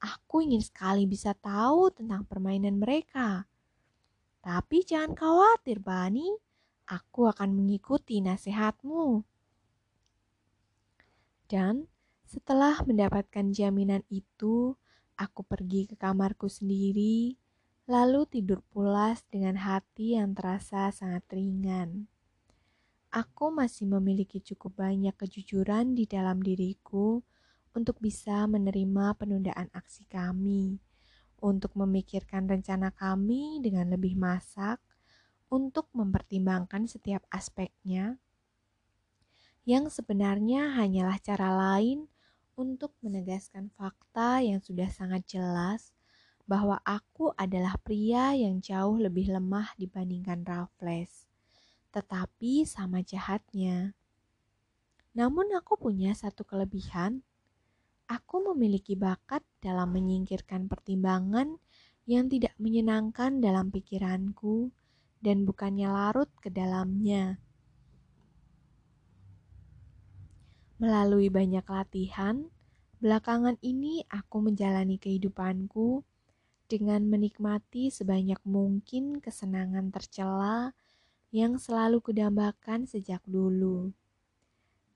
Aku ingin sekali bisa tahu tentang permainan mereka. Tapi jangan khawatir, Bani. Aku akan mengikuti nasihatmu. Dan setelah mendapatkan jaminan itu, aku pergi ke kamarku sendiri lalu tidur pulas dengan hati yang terasa sangat ringan. Aku masih memiliki cukup banyak kejujuran di dalam diriku untuk bisa menerima penundaan aksi kami, untuk memikirkan rencana kami dengan lebih masak, untuk mempertimbangkan setiap aspeknya, yang sebenarnya hanyalah cara lain untuk menegaskan fakta yang sudah sangat jelas bahwa aku adalah pria yang jauh lebih lemah dibandingkan Raffles, tetapi sama jahatnya. Namun aku punya satu kelebihan. Aku memiliki bakat dalam menyingkirkan pertimbangan yang tidak menyenangkan dalam pikiranku dan bukannya larut ke dalamnya. Melalui banyak latihan, belakangan ini aku menjalani kehidupanku dengan menikmati sebanyak mungkin kesenangan tercela yang selalu kudambakan sejak dulu.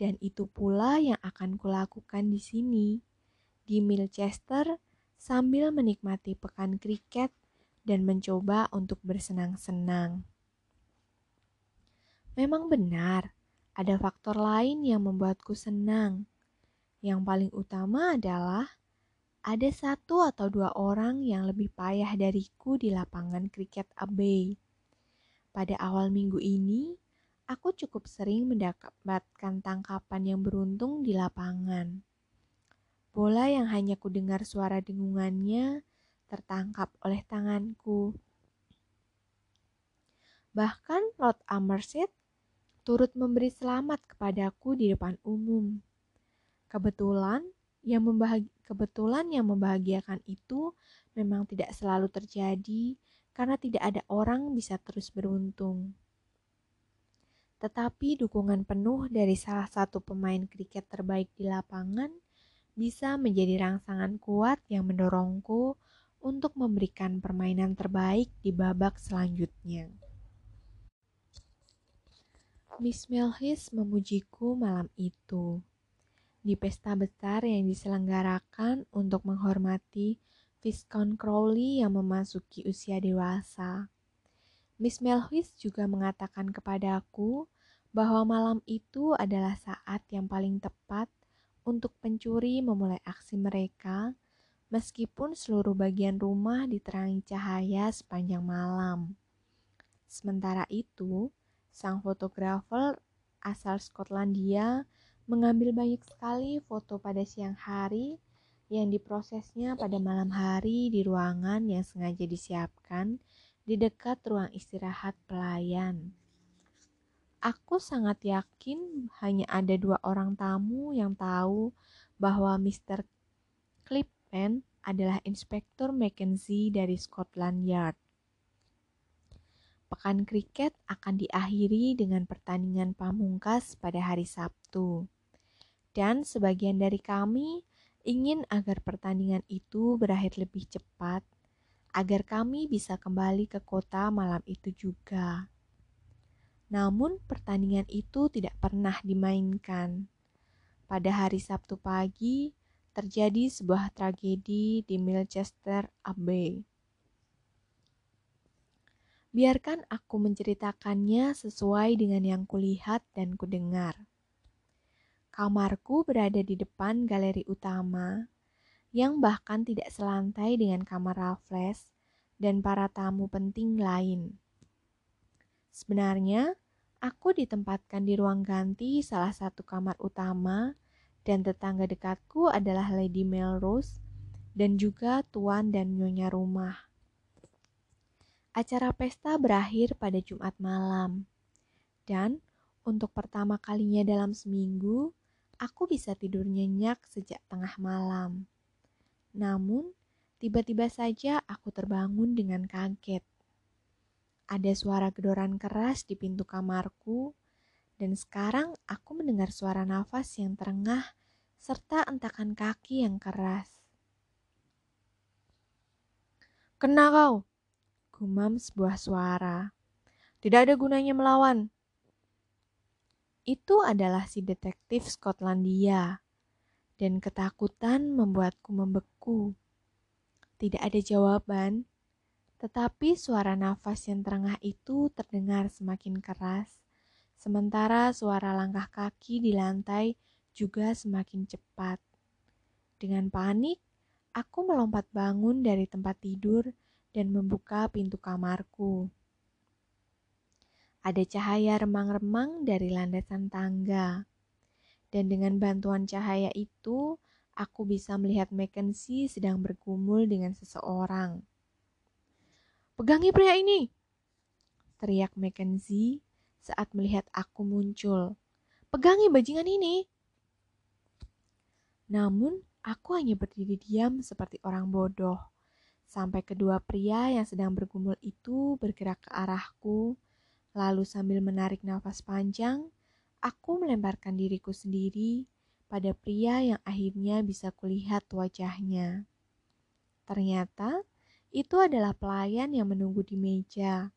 Dan itu pula yang akan kulakukan di sini, di Milchester, sambil menikmati pekan kriket dan mencoba untuk bersenang-senang. Memang benar, ada faktor lain yang membuatku senang. Yang paling utama adalah ada satu atau dua orang yang lebih payah dariku di lapangan kriket Abbey. Pada awal minggu ini, aku cukup sering mendapatkan tangkapan yang beruntung di lapangan. Bola yang hanya ku dengar suara dengungannya tertangkap oleh tanganku. Bahkan Lord Amerset turut memberi selamat kepadaku di depan umum. Kebetulan, yang kebetulan yang membahagiakan itu memang tidak selalu terjadi karena tidak ada orang bisa terus beruntung. Tetapi dukungan penuh dari salah satu pemain kriket terbaik di lapangan bisa menjadi rangsangan kuat yang mendorongku untuk memberikan permainan terbaik di babak selanjutnya. Miss Melhis memujiku malam itu di pesta besar yang diselenggarakan untuk menghormati Viscount Crowley yang memasuki usia dewasa. Miss Melhuis juga mengatakan kepadaku bahwa malam itu adalah saat yang paling tepat untuk pencuri memulai aksi mereka, meskipun seluruh bagian rumah diterangi cahaya sepanjang malam. Sementara itu, sang fotografer asal Skotlandia mengambil banyak sekali foto pada siang hari yang diprosesnya pada malam hari di ruangan yang sengaja disiapkan di dekat ruang istirahat pelayan. Aku sangat yakin hanya ada dua orang tamu yang tahu bahwa Mr. Clipman adalah Inspektur Mackenzie dari Scotland Yard. Pekan kriket akan diakhiri dengan pertandingan pamungkas pada hari Sabtu dan sebagian dari kami ingin agar pertandingan itu berakhir lebih cepat, agar kami bisa kembali ke kota malam itu juga. Namun, pertandingan itu tidak pernah dimainkan. Pada hari Sabtu pagi, terjadi sebuah tragedi di Milchester Abbey. Biarkan aku menceritakannya sesuai dengan yang kulihat dan kudengar. Kamarku berada di depan galeri utama, yang bahkan tidak selantai dengan kamar Raffles dan para tamu penting lain. Sebenarnya, Aku ditempatkan di ruang ganti salah satu kamar utama dan tetangga dekatku adalah Lady Melrose dan juga tuan dan nyonya rumah. Acara pesta berakhir pada Jumat malam. Dan untuk pertama kalinya dalam seminggu, aku bisa tidur nyenyak sejak tengah malam. Namun, tiba-tiba saja aku terbangun dengan kaget. Ada suara gedoran keras di pintu kamarku, dan sekarang aku mendengar suara nafas yang terengah serta entakan kaki yang keras. Kena kau, gumam sebuah suara. Tidak ada gunanya melawan. Itu adalah si detektif Skotlandia, dan ketakutan membuatku membeku. Tidak ada jawaban, tetapi suara nafas yang terengah itu terdengar semakin keras Sementara suara langkah kaki di lantai juga semakin cepat. Dengan panik, aku melompat bangun dari tempat tidur dan membuka pintu kamarku. Ada cahaya remang-remang dari landasan tangga. Dan dengan bantuan cahaya itu, aku bisa melihat Mackenzie sedang bergumul dengan seseorang. Pegangi pria ini! Teriak Mackenzie saat melihat aku muncul. Pegangi bajingan ini. Namun, aku hanya berdiri diam seperti orang bodoh. Sampai kedua pria yang sedang bergumul itu bergerak ke arahku, lalu sambil menarik nafas panjang, aku melemparkan diriku sendiri pada pria yang akhirnya bisa kulihat wajahnya. Ternyata itu adalah pelayan yang menunggu di meja.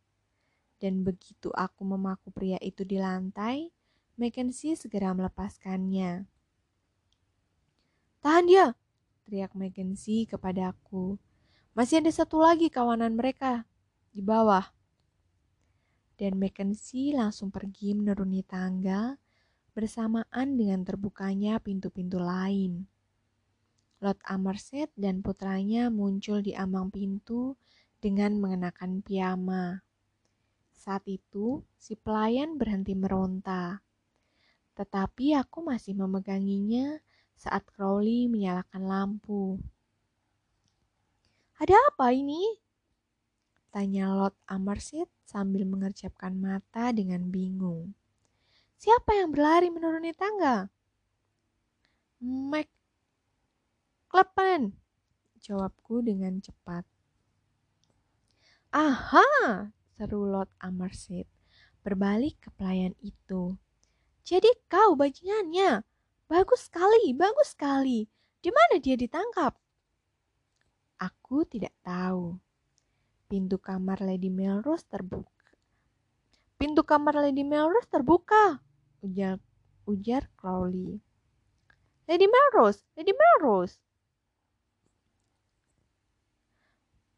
Dan begitu aku memaku pria itu di lantai, Mackenzie segera melepaskannya. Tahan dia, teriak Mackenzie kepadaku. Masih ada satu lagi kawanan mereka di bawah. Dan Mackenzie langsung pergi menuruni tangga bersamaan dengan terbukanya pintu-pintu lain. Lord Amerset dan putranya muncul di ambang pintu dengan mengenakan piyama. Saat itu, si pelayan berhenti meronta. Tetapi aku masih memeganginya saat Crowley menyalakan lampu. Ada apa ini? Tanya Lord Amersit sambil mengerjapkan mata dengan bingung. Siapa yang berlari menuruni tangga? Mac Klepen, jawabku dengan cepat. Aha, seru Lord Amersit, berbalik ke pelayan itu. Jadi kau bajingannya. Bagus sekali, bagus sekali. Di mana dia ditangkap? Aku tidak tahu. Pintu kamar Lady Melrose terbuka. Pintu kamar Lady Melrose terbuka, ujar ujar Crowley. Lady Melrose, Lady Melrose.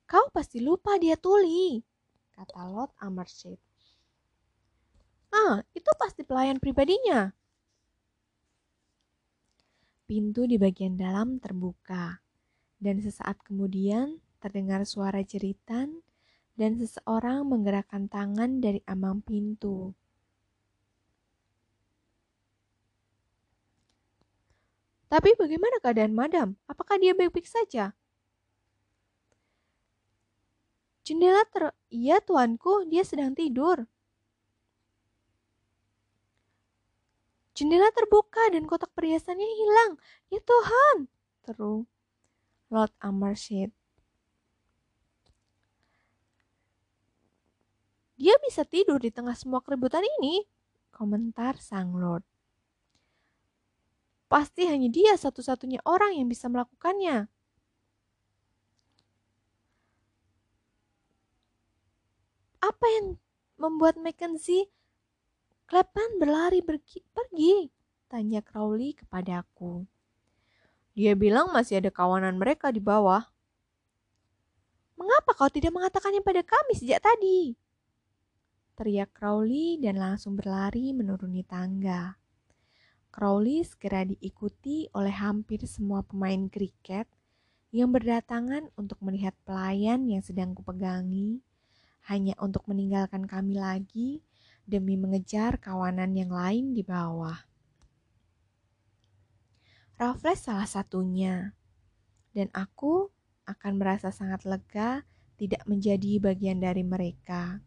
Kau pasti lupa dia tuli kata Lord Amershid. Ah, itu pasti pelayan pribadinya. Pintu di bagian dalam terbuka, dan sesaat kemudian terdengar suara jeritan dan seseorang menggerakkan tangan dari ambang pintu. Tapi bagaimana keadaan madam? Apakah dia baik-baik saja? Jendela ter... Iya, tuanku, dia sedang tidur. Jendela terbuka dan kotak perhiasannya hilang. Ya Tuhan! Teru Lord Amershid. Dia bisa tidur di tengah semua keributan ini, komentar sang Lord. Pasti hanya dia satu-satunya orang yang bisa melakukannya. Apa yang membuat Mackenzie Klepan berlari pergi, pergi? Tanya Crowley kepadaku. Dia bilang masih ada kawanan mereka di bawah. Mengapa kau tidak mengatakannya pada kami sejak tadi? Teriak Crowley dan langsung berlari menuruni tangga. Crowley segera diikuti oleh hampir semua pemain kriket yang berdatangan untuk melihat pelayan yang sedang kupegangi hanya untuk meninggalkan kami lagi demi mengejar kawanan yang lain di bawah. Raffles salah satunya, dan aku akan merasa sangat lega tidak menjadi bagian dari mereka.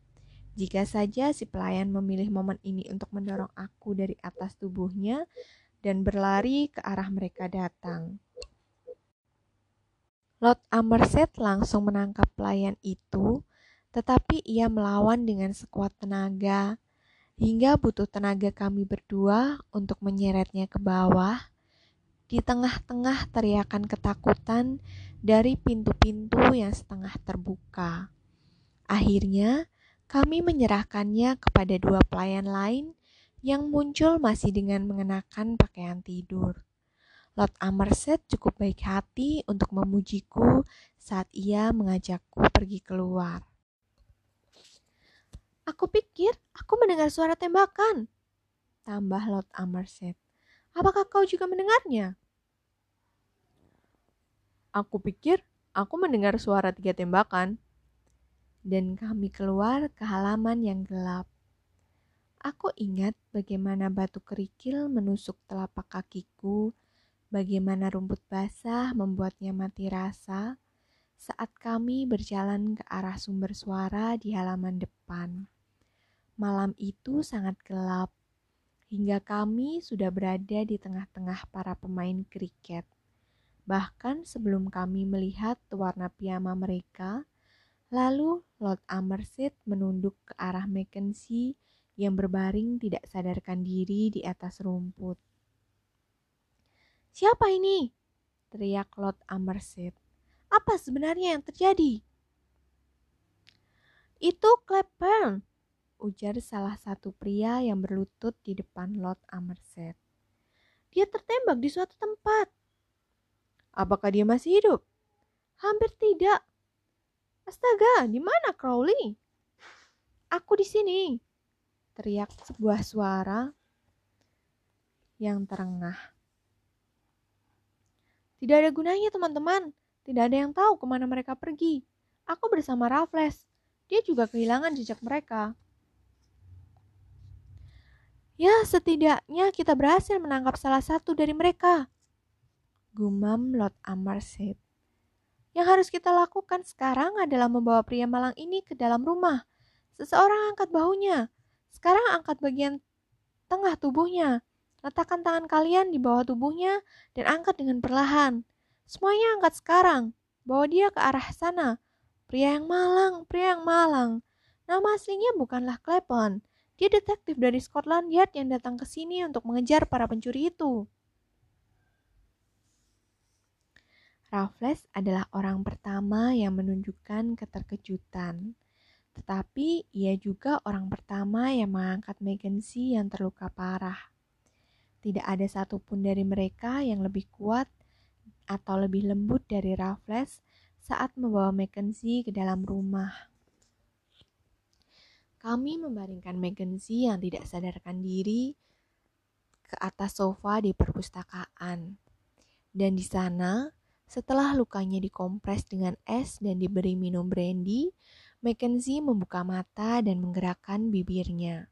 Jika saja si pelayan memilih momen ini untuk mendorong aku dari atas tubuhnya dan berlari ke arah mereka datang. Lord Amerset langsung menangkap pelayan itu, tetapi ia melawan dengan sekuat tenaga, hingga butuh tenaga kami berdua untuk menyeretnya ke bawah. Di tengah-tengah teriakan ketakutan dari pintu-pintu yang setengah terbuka. Akhirnya, kami menyerahkannya kepada dua pelayan lain yang muncul masih dengan mengenakan pakaian tidur. Lord Amerset cukup baik hati untuk memujiku saat ia mengajakku pergi keluar. Aku pikir aku mendengar suara tembakan. Tambah Lord Amerset. Apakah kau juga mendengarnya? Aku pikir aku mendengar suara tiga tembakan dan kami keluar ke halaman yang gelap. Aku ingat bagaimana batu kerikil menusuk telapak kakiku, bagaimana rumput basah membuatnya mati rasa saat kami berjalan ke arah sumber suara di halaman depan. Malam itu sangat gelap, hingga kami sudah berada di tengah-tengah para pemain kriket. Bahkan sebelum kami melihat warna piyama mereka, Lalu Lord Amersit menunduk ke arah Mackenzie yang berbaring tidak sadarkan diri di atas rumput. Siapa ini? teriak Lord Amersit. Apa sebenarnya yang terjadi? Itu Clapburn, ujar salah satu pria yang berlutut di depan Lord Amerset. Dia tertembak di suatu tempat. Apakah dia masih hidup? Hampir tidak, Astaga, di mana Crowley? Aku di sini. Teriak sebuah suara yang terengah. Tidak ada gunanya teman-teman. Tidak ada yang tahu ke mana mereka pergi. Aku bersama Raffles. Dia juga kehilangan jejak mereka. Ya, setidaknya kita berhasil menangkap salah satu dari mereka. Gumam Lord Amerset. Yang harus kita lakukan sekarang adalah membawa pria malang ini ke dalam rumah. Seseorang angkat bahunya. Sekarang angkat bagian tengah tubuhnya. Letakkan tangan kalian di bawah tubuhnya dan angkat dengan perlahan. Semuanya angkat sekarang. Bawa dia ke arah sana. Pria yang malang, pria yang malang. Nama aslinya bukanlah Clapon. Dia detektif dari Scotland Yard yang datang ke sini untuk mengejar para pencuri itu. Raffles adalah orang pertama yang menunjukkan keterkejutan, tetapi ia juga orang pertama yang mengangkat Mackenzie yang terluka parah. Tidak ada satupun dari mereka yang lebih kuat atau lebih lembut dari Raffles saat membawa Mackenzie ke dalam rumah. Kami membaringkan Mackenzie yang tidak sadarkan diri ke atas sofa di perpustakaan. Dan di sana, setelah lukanya dikompres dengan es dan diberi minum brandy, Mackenzie membuka mata dan menggerakkan bibirnya.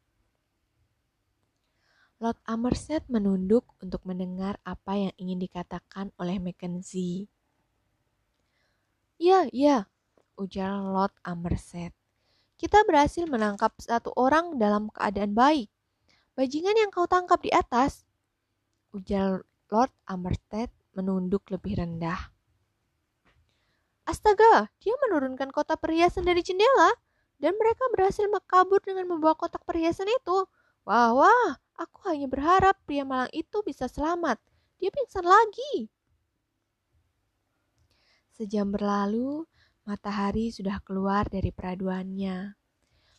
Lord Amerset menunduk untuk mendengar apa yang ingin dikatakan oleh Mackenzie. Ya, ya, ujar Lord Amerset. Kita berhasil menangkap satu orang dalam keadaan baik. Bajingan yang kau tangkap di atas, ujar Lord Amerset menunduk lebih rendah. Astaga, dia menurunkan kotak perhiasan dari jendela dan mereka berhasil kabur dengan membawa kotak perhiasan itu. Wah, wah, aku hanya berharap pria malang itu bisa selamat. Dia pingsan lagi. Sejam berlalu, matahari sudah keluar dari peraduannya.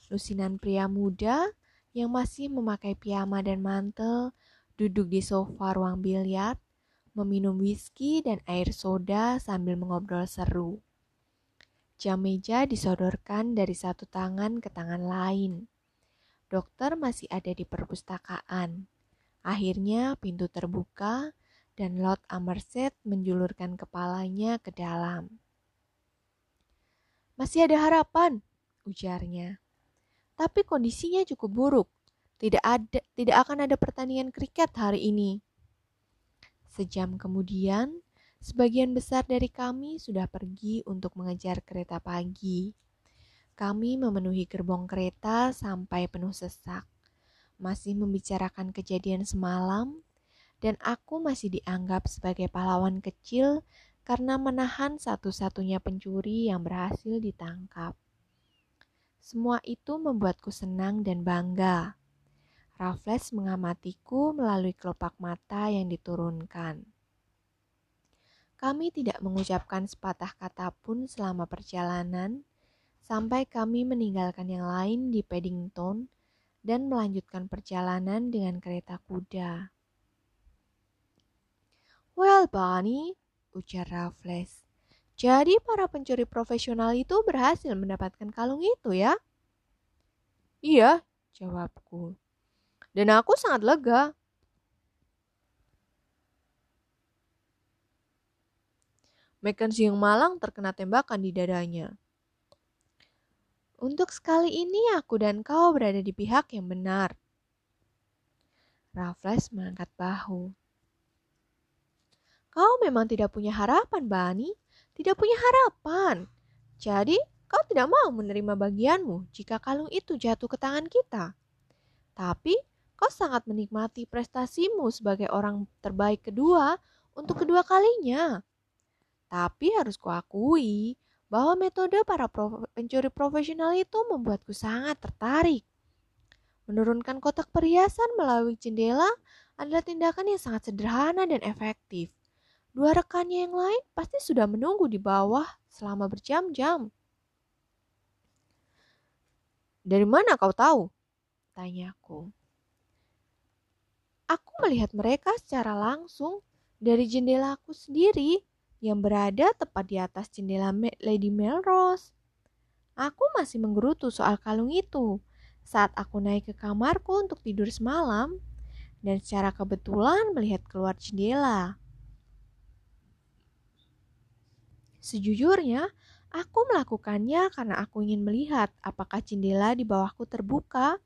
Lusinan pria muda yang masih memakai piyama dan mantel duduk di sofa ruang biliar meminum whisky dan air soda sambil mengobrol seru. Jam meja disodorkan dari satu tangan ke tangan lain. Dokter masih ada di perpustakaan. Akhirnya pintu terbuka dan Lord Amerset menjulurkan kepalanya ke dalam. Masih ada harapan, ujarnya. Tapi kondisinya cukup buruk. Tidak ada tidak akan ada pertandingan kriket hari ini. Sejam kemudian, sebagian besar dari kami sudah pergi untuk mengejar kereta pagi. Kami memenuhi gerbong kereta sampai penuh sesak. Masih membicarakan kejadian semalam, dan aku masih dianggap sebagai pahlawan kecil karena menahan satu-satunya pencuri yang berhasil ditangkap. Semua itu membuatku senang dan bangga. Raffles mengamatiku melalui kelopak mata yang diturunkan. Kami tidak mengucapkan sepatah kata pun selama perjalanan, sampai kami meninggalkan yang lain di Paddington dan melanjutkan perjalanan dengan kereta kuda. Well, Bunny, ujar Raffles. Jadi para pencuri profesional itu berhasil mendapatkan kalung itu ya? Iya, jawabku. Dan aku sangat lega. Mackenzie yang malang terkena tembakan di dadanya. Untuk sekali ini aku dan kau berada di pihak yang benar. Raffles mengangkat bahu. Kau memang tidak punya harapan, Bani. Tidak punya harapan. Jadi, kau tidak mau menerima bagianmu jika kalung itu jatuh ke tangan kita. Tapi, Kau sangat menikmati prestasimu sebagai orang terbaik kedua untuk kedua kalinya. Tapi harus kuakui bahwa metode para prof pencuri profesional itu membuatku sangat tertarik. Menurunkan kotak perhiasan melalui jendela adalah tindakan yang sangat sederhana dan efektif. Dua rekannya yang lain pasti sudah menunggu di bawah selama berjam-jam. Dari mana kau tahu? Tanyaku. Aku melihat mereka secara langsung dari jendela aku sendiri yang berada tepat di atas jendela Lady Melrose. Aku masih menggerutu soal kalung itu saat aku naik ke kamarku untuk tidur semalam dan secara kebetulan melihat keluar jendela. Sejujurnya, aku melakukannya karena aku ingin melihat apakah jendela di bawahku terbuka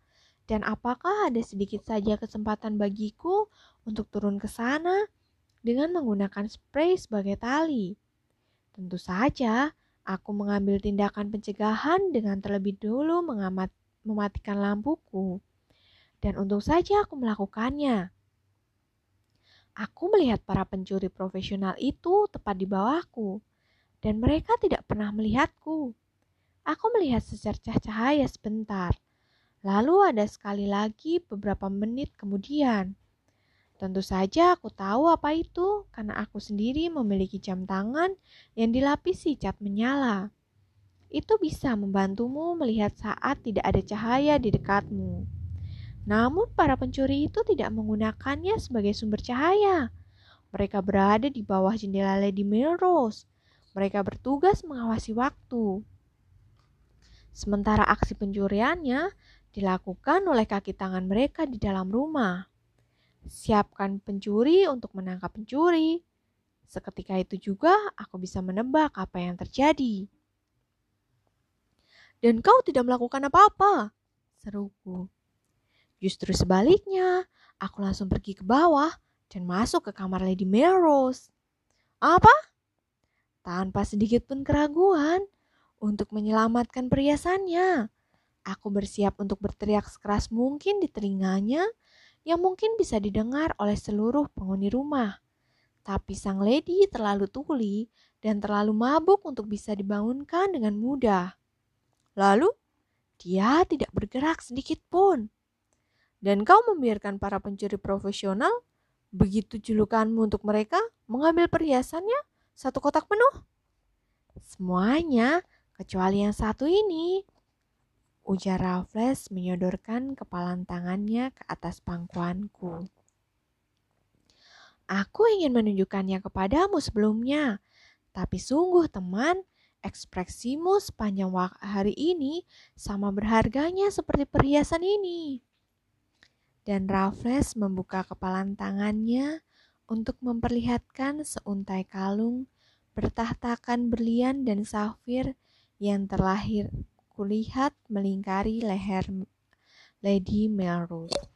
dan apakah ada sedikit saja kesempatan bagiku untuk turun ke sana dengan menggunakan spray sebagai tali? Tentu saja, aku mengambil tindakan pencegahan dengan terlebih dulu mengamat, mematikan lampuku. Dan untung saja aku melakukannya. Aku melihat para pencuri profesional itu tepat di bawahku, dan mereka tidak pernah melihatku. Aku melihat secercah cahaya sebentar, Lalu ada sekali lagi beberapa menit kemudian. Tentu saja aku tahu apa itu karena aku sendiri memiliki jam tangan yang dilapisi cat menyala. Itu bisa membantumu melihat saat tidak ada cahaya di dekatmu. Namun para pencuri itu tidak menggunakannya sebagai sumber cahaya. Mereka berada di bawah jendela Lady Melrose. Mereka bertugas mengawasi waktu. Sementara aksi pencuriannya dilakukan oleh kaki tangan mereka di dalam rumah. Siapkan pencuri untuk menangkap pencuri. Seketika itu juga aku bisa menebak apa yang terjadi. Dan kau tidak melakukan apa-apa, seruku. Justru sebaliknya, aku langsung pergi ke bawah dan masuk ke kamar Lady Melrose. Apa? Tanpa sedikit pun keraguan untuk menyelamatkan perhiasannya. Aku bersiap untuk berteriak sekeras mungkin di telinganya yang mungkin bisa didengar oleh seluruh penghuni rumah. Tapi sang lady terlalu tuli dan terlalu mabuk untuk bisa dibangunkan dengan mudah. Lalu, dia tidak bergerak sedikit pun. Dan kau membiarkan para pencuri profesional begitu julukanmu untuk mereka mengambil perhiasannya satu kotak penuh? Semuanya kecuali yang satu ini. Ujar Raffles menyodorkan kepalan tangannya ke atas pangkuanku. Aku ingin menunjukkannya kepadamu sebelumnya, tapi sungguh teman, ekspresimu sepanjang hari ini sama berharganya seperti perhiasan ini. Dan Raffles membuka kepalan tangannya untuk memperlihatkan seuntai kalung bertahtakan berlian dan safir yang terlahir kulihat melingkari leher Lady Melrose.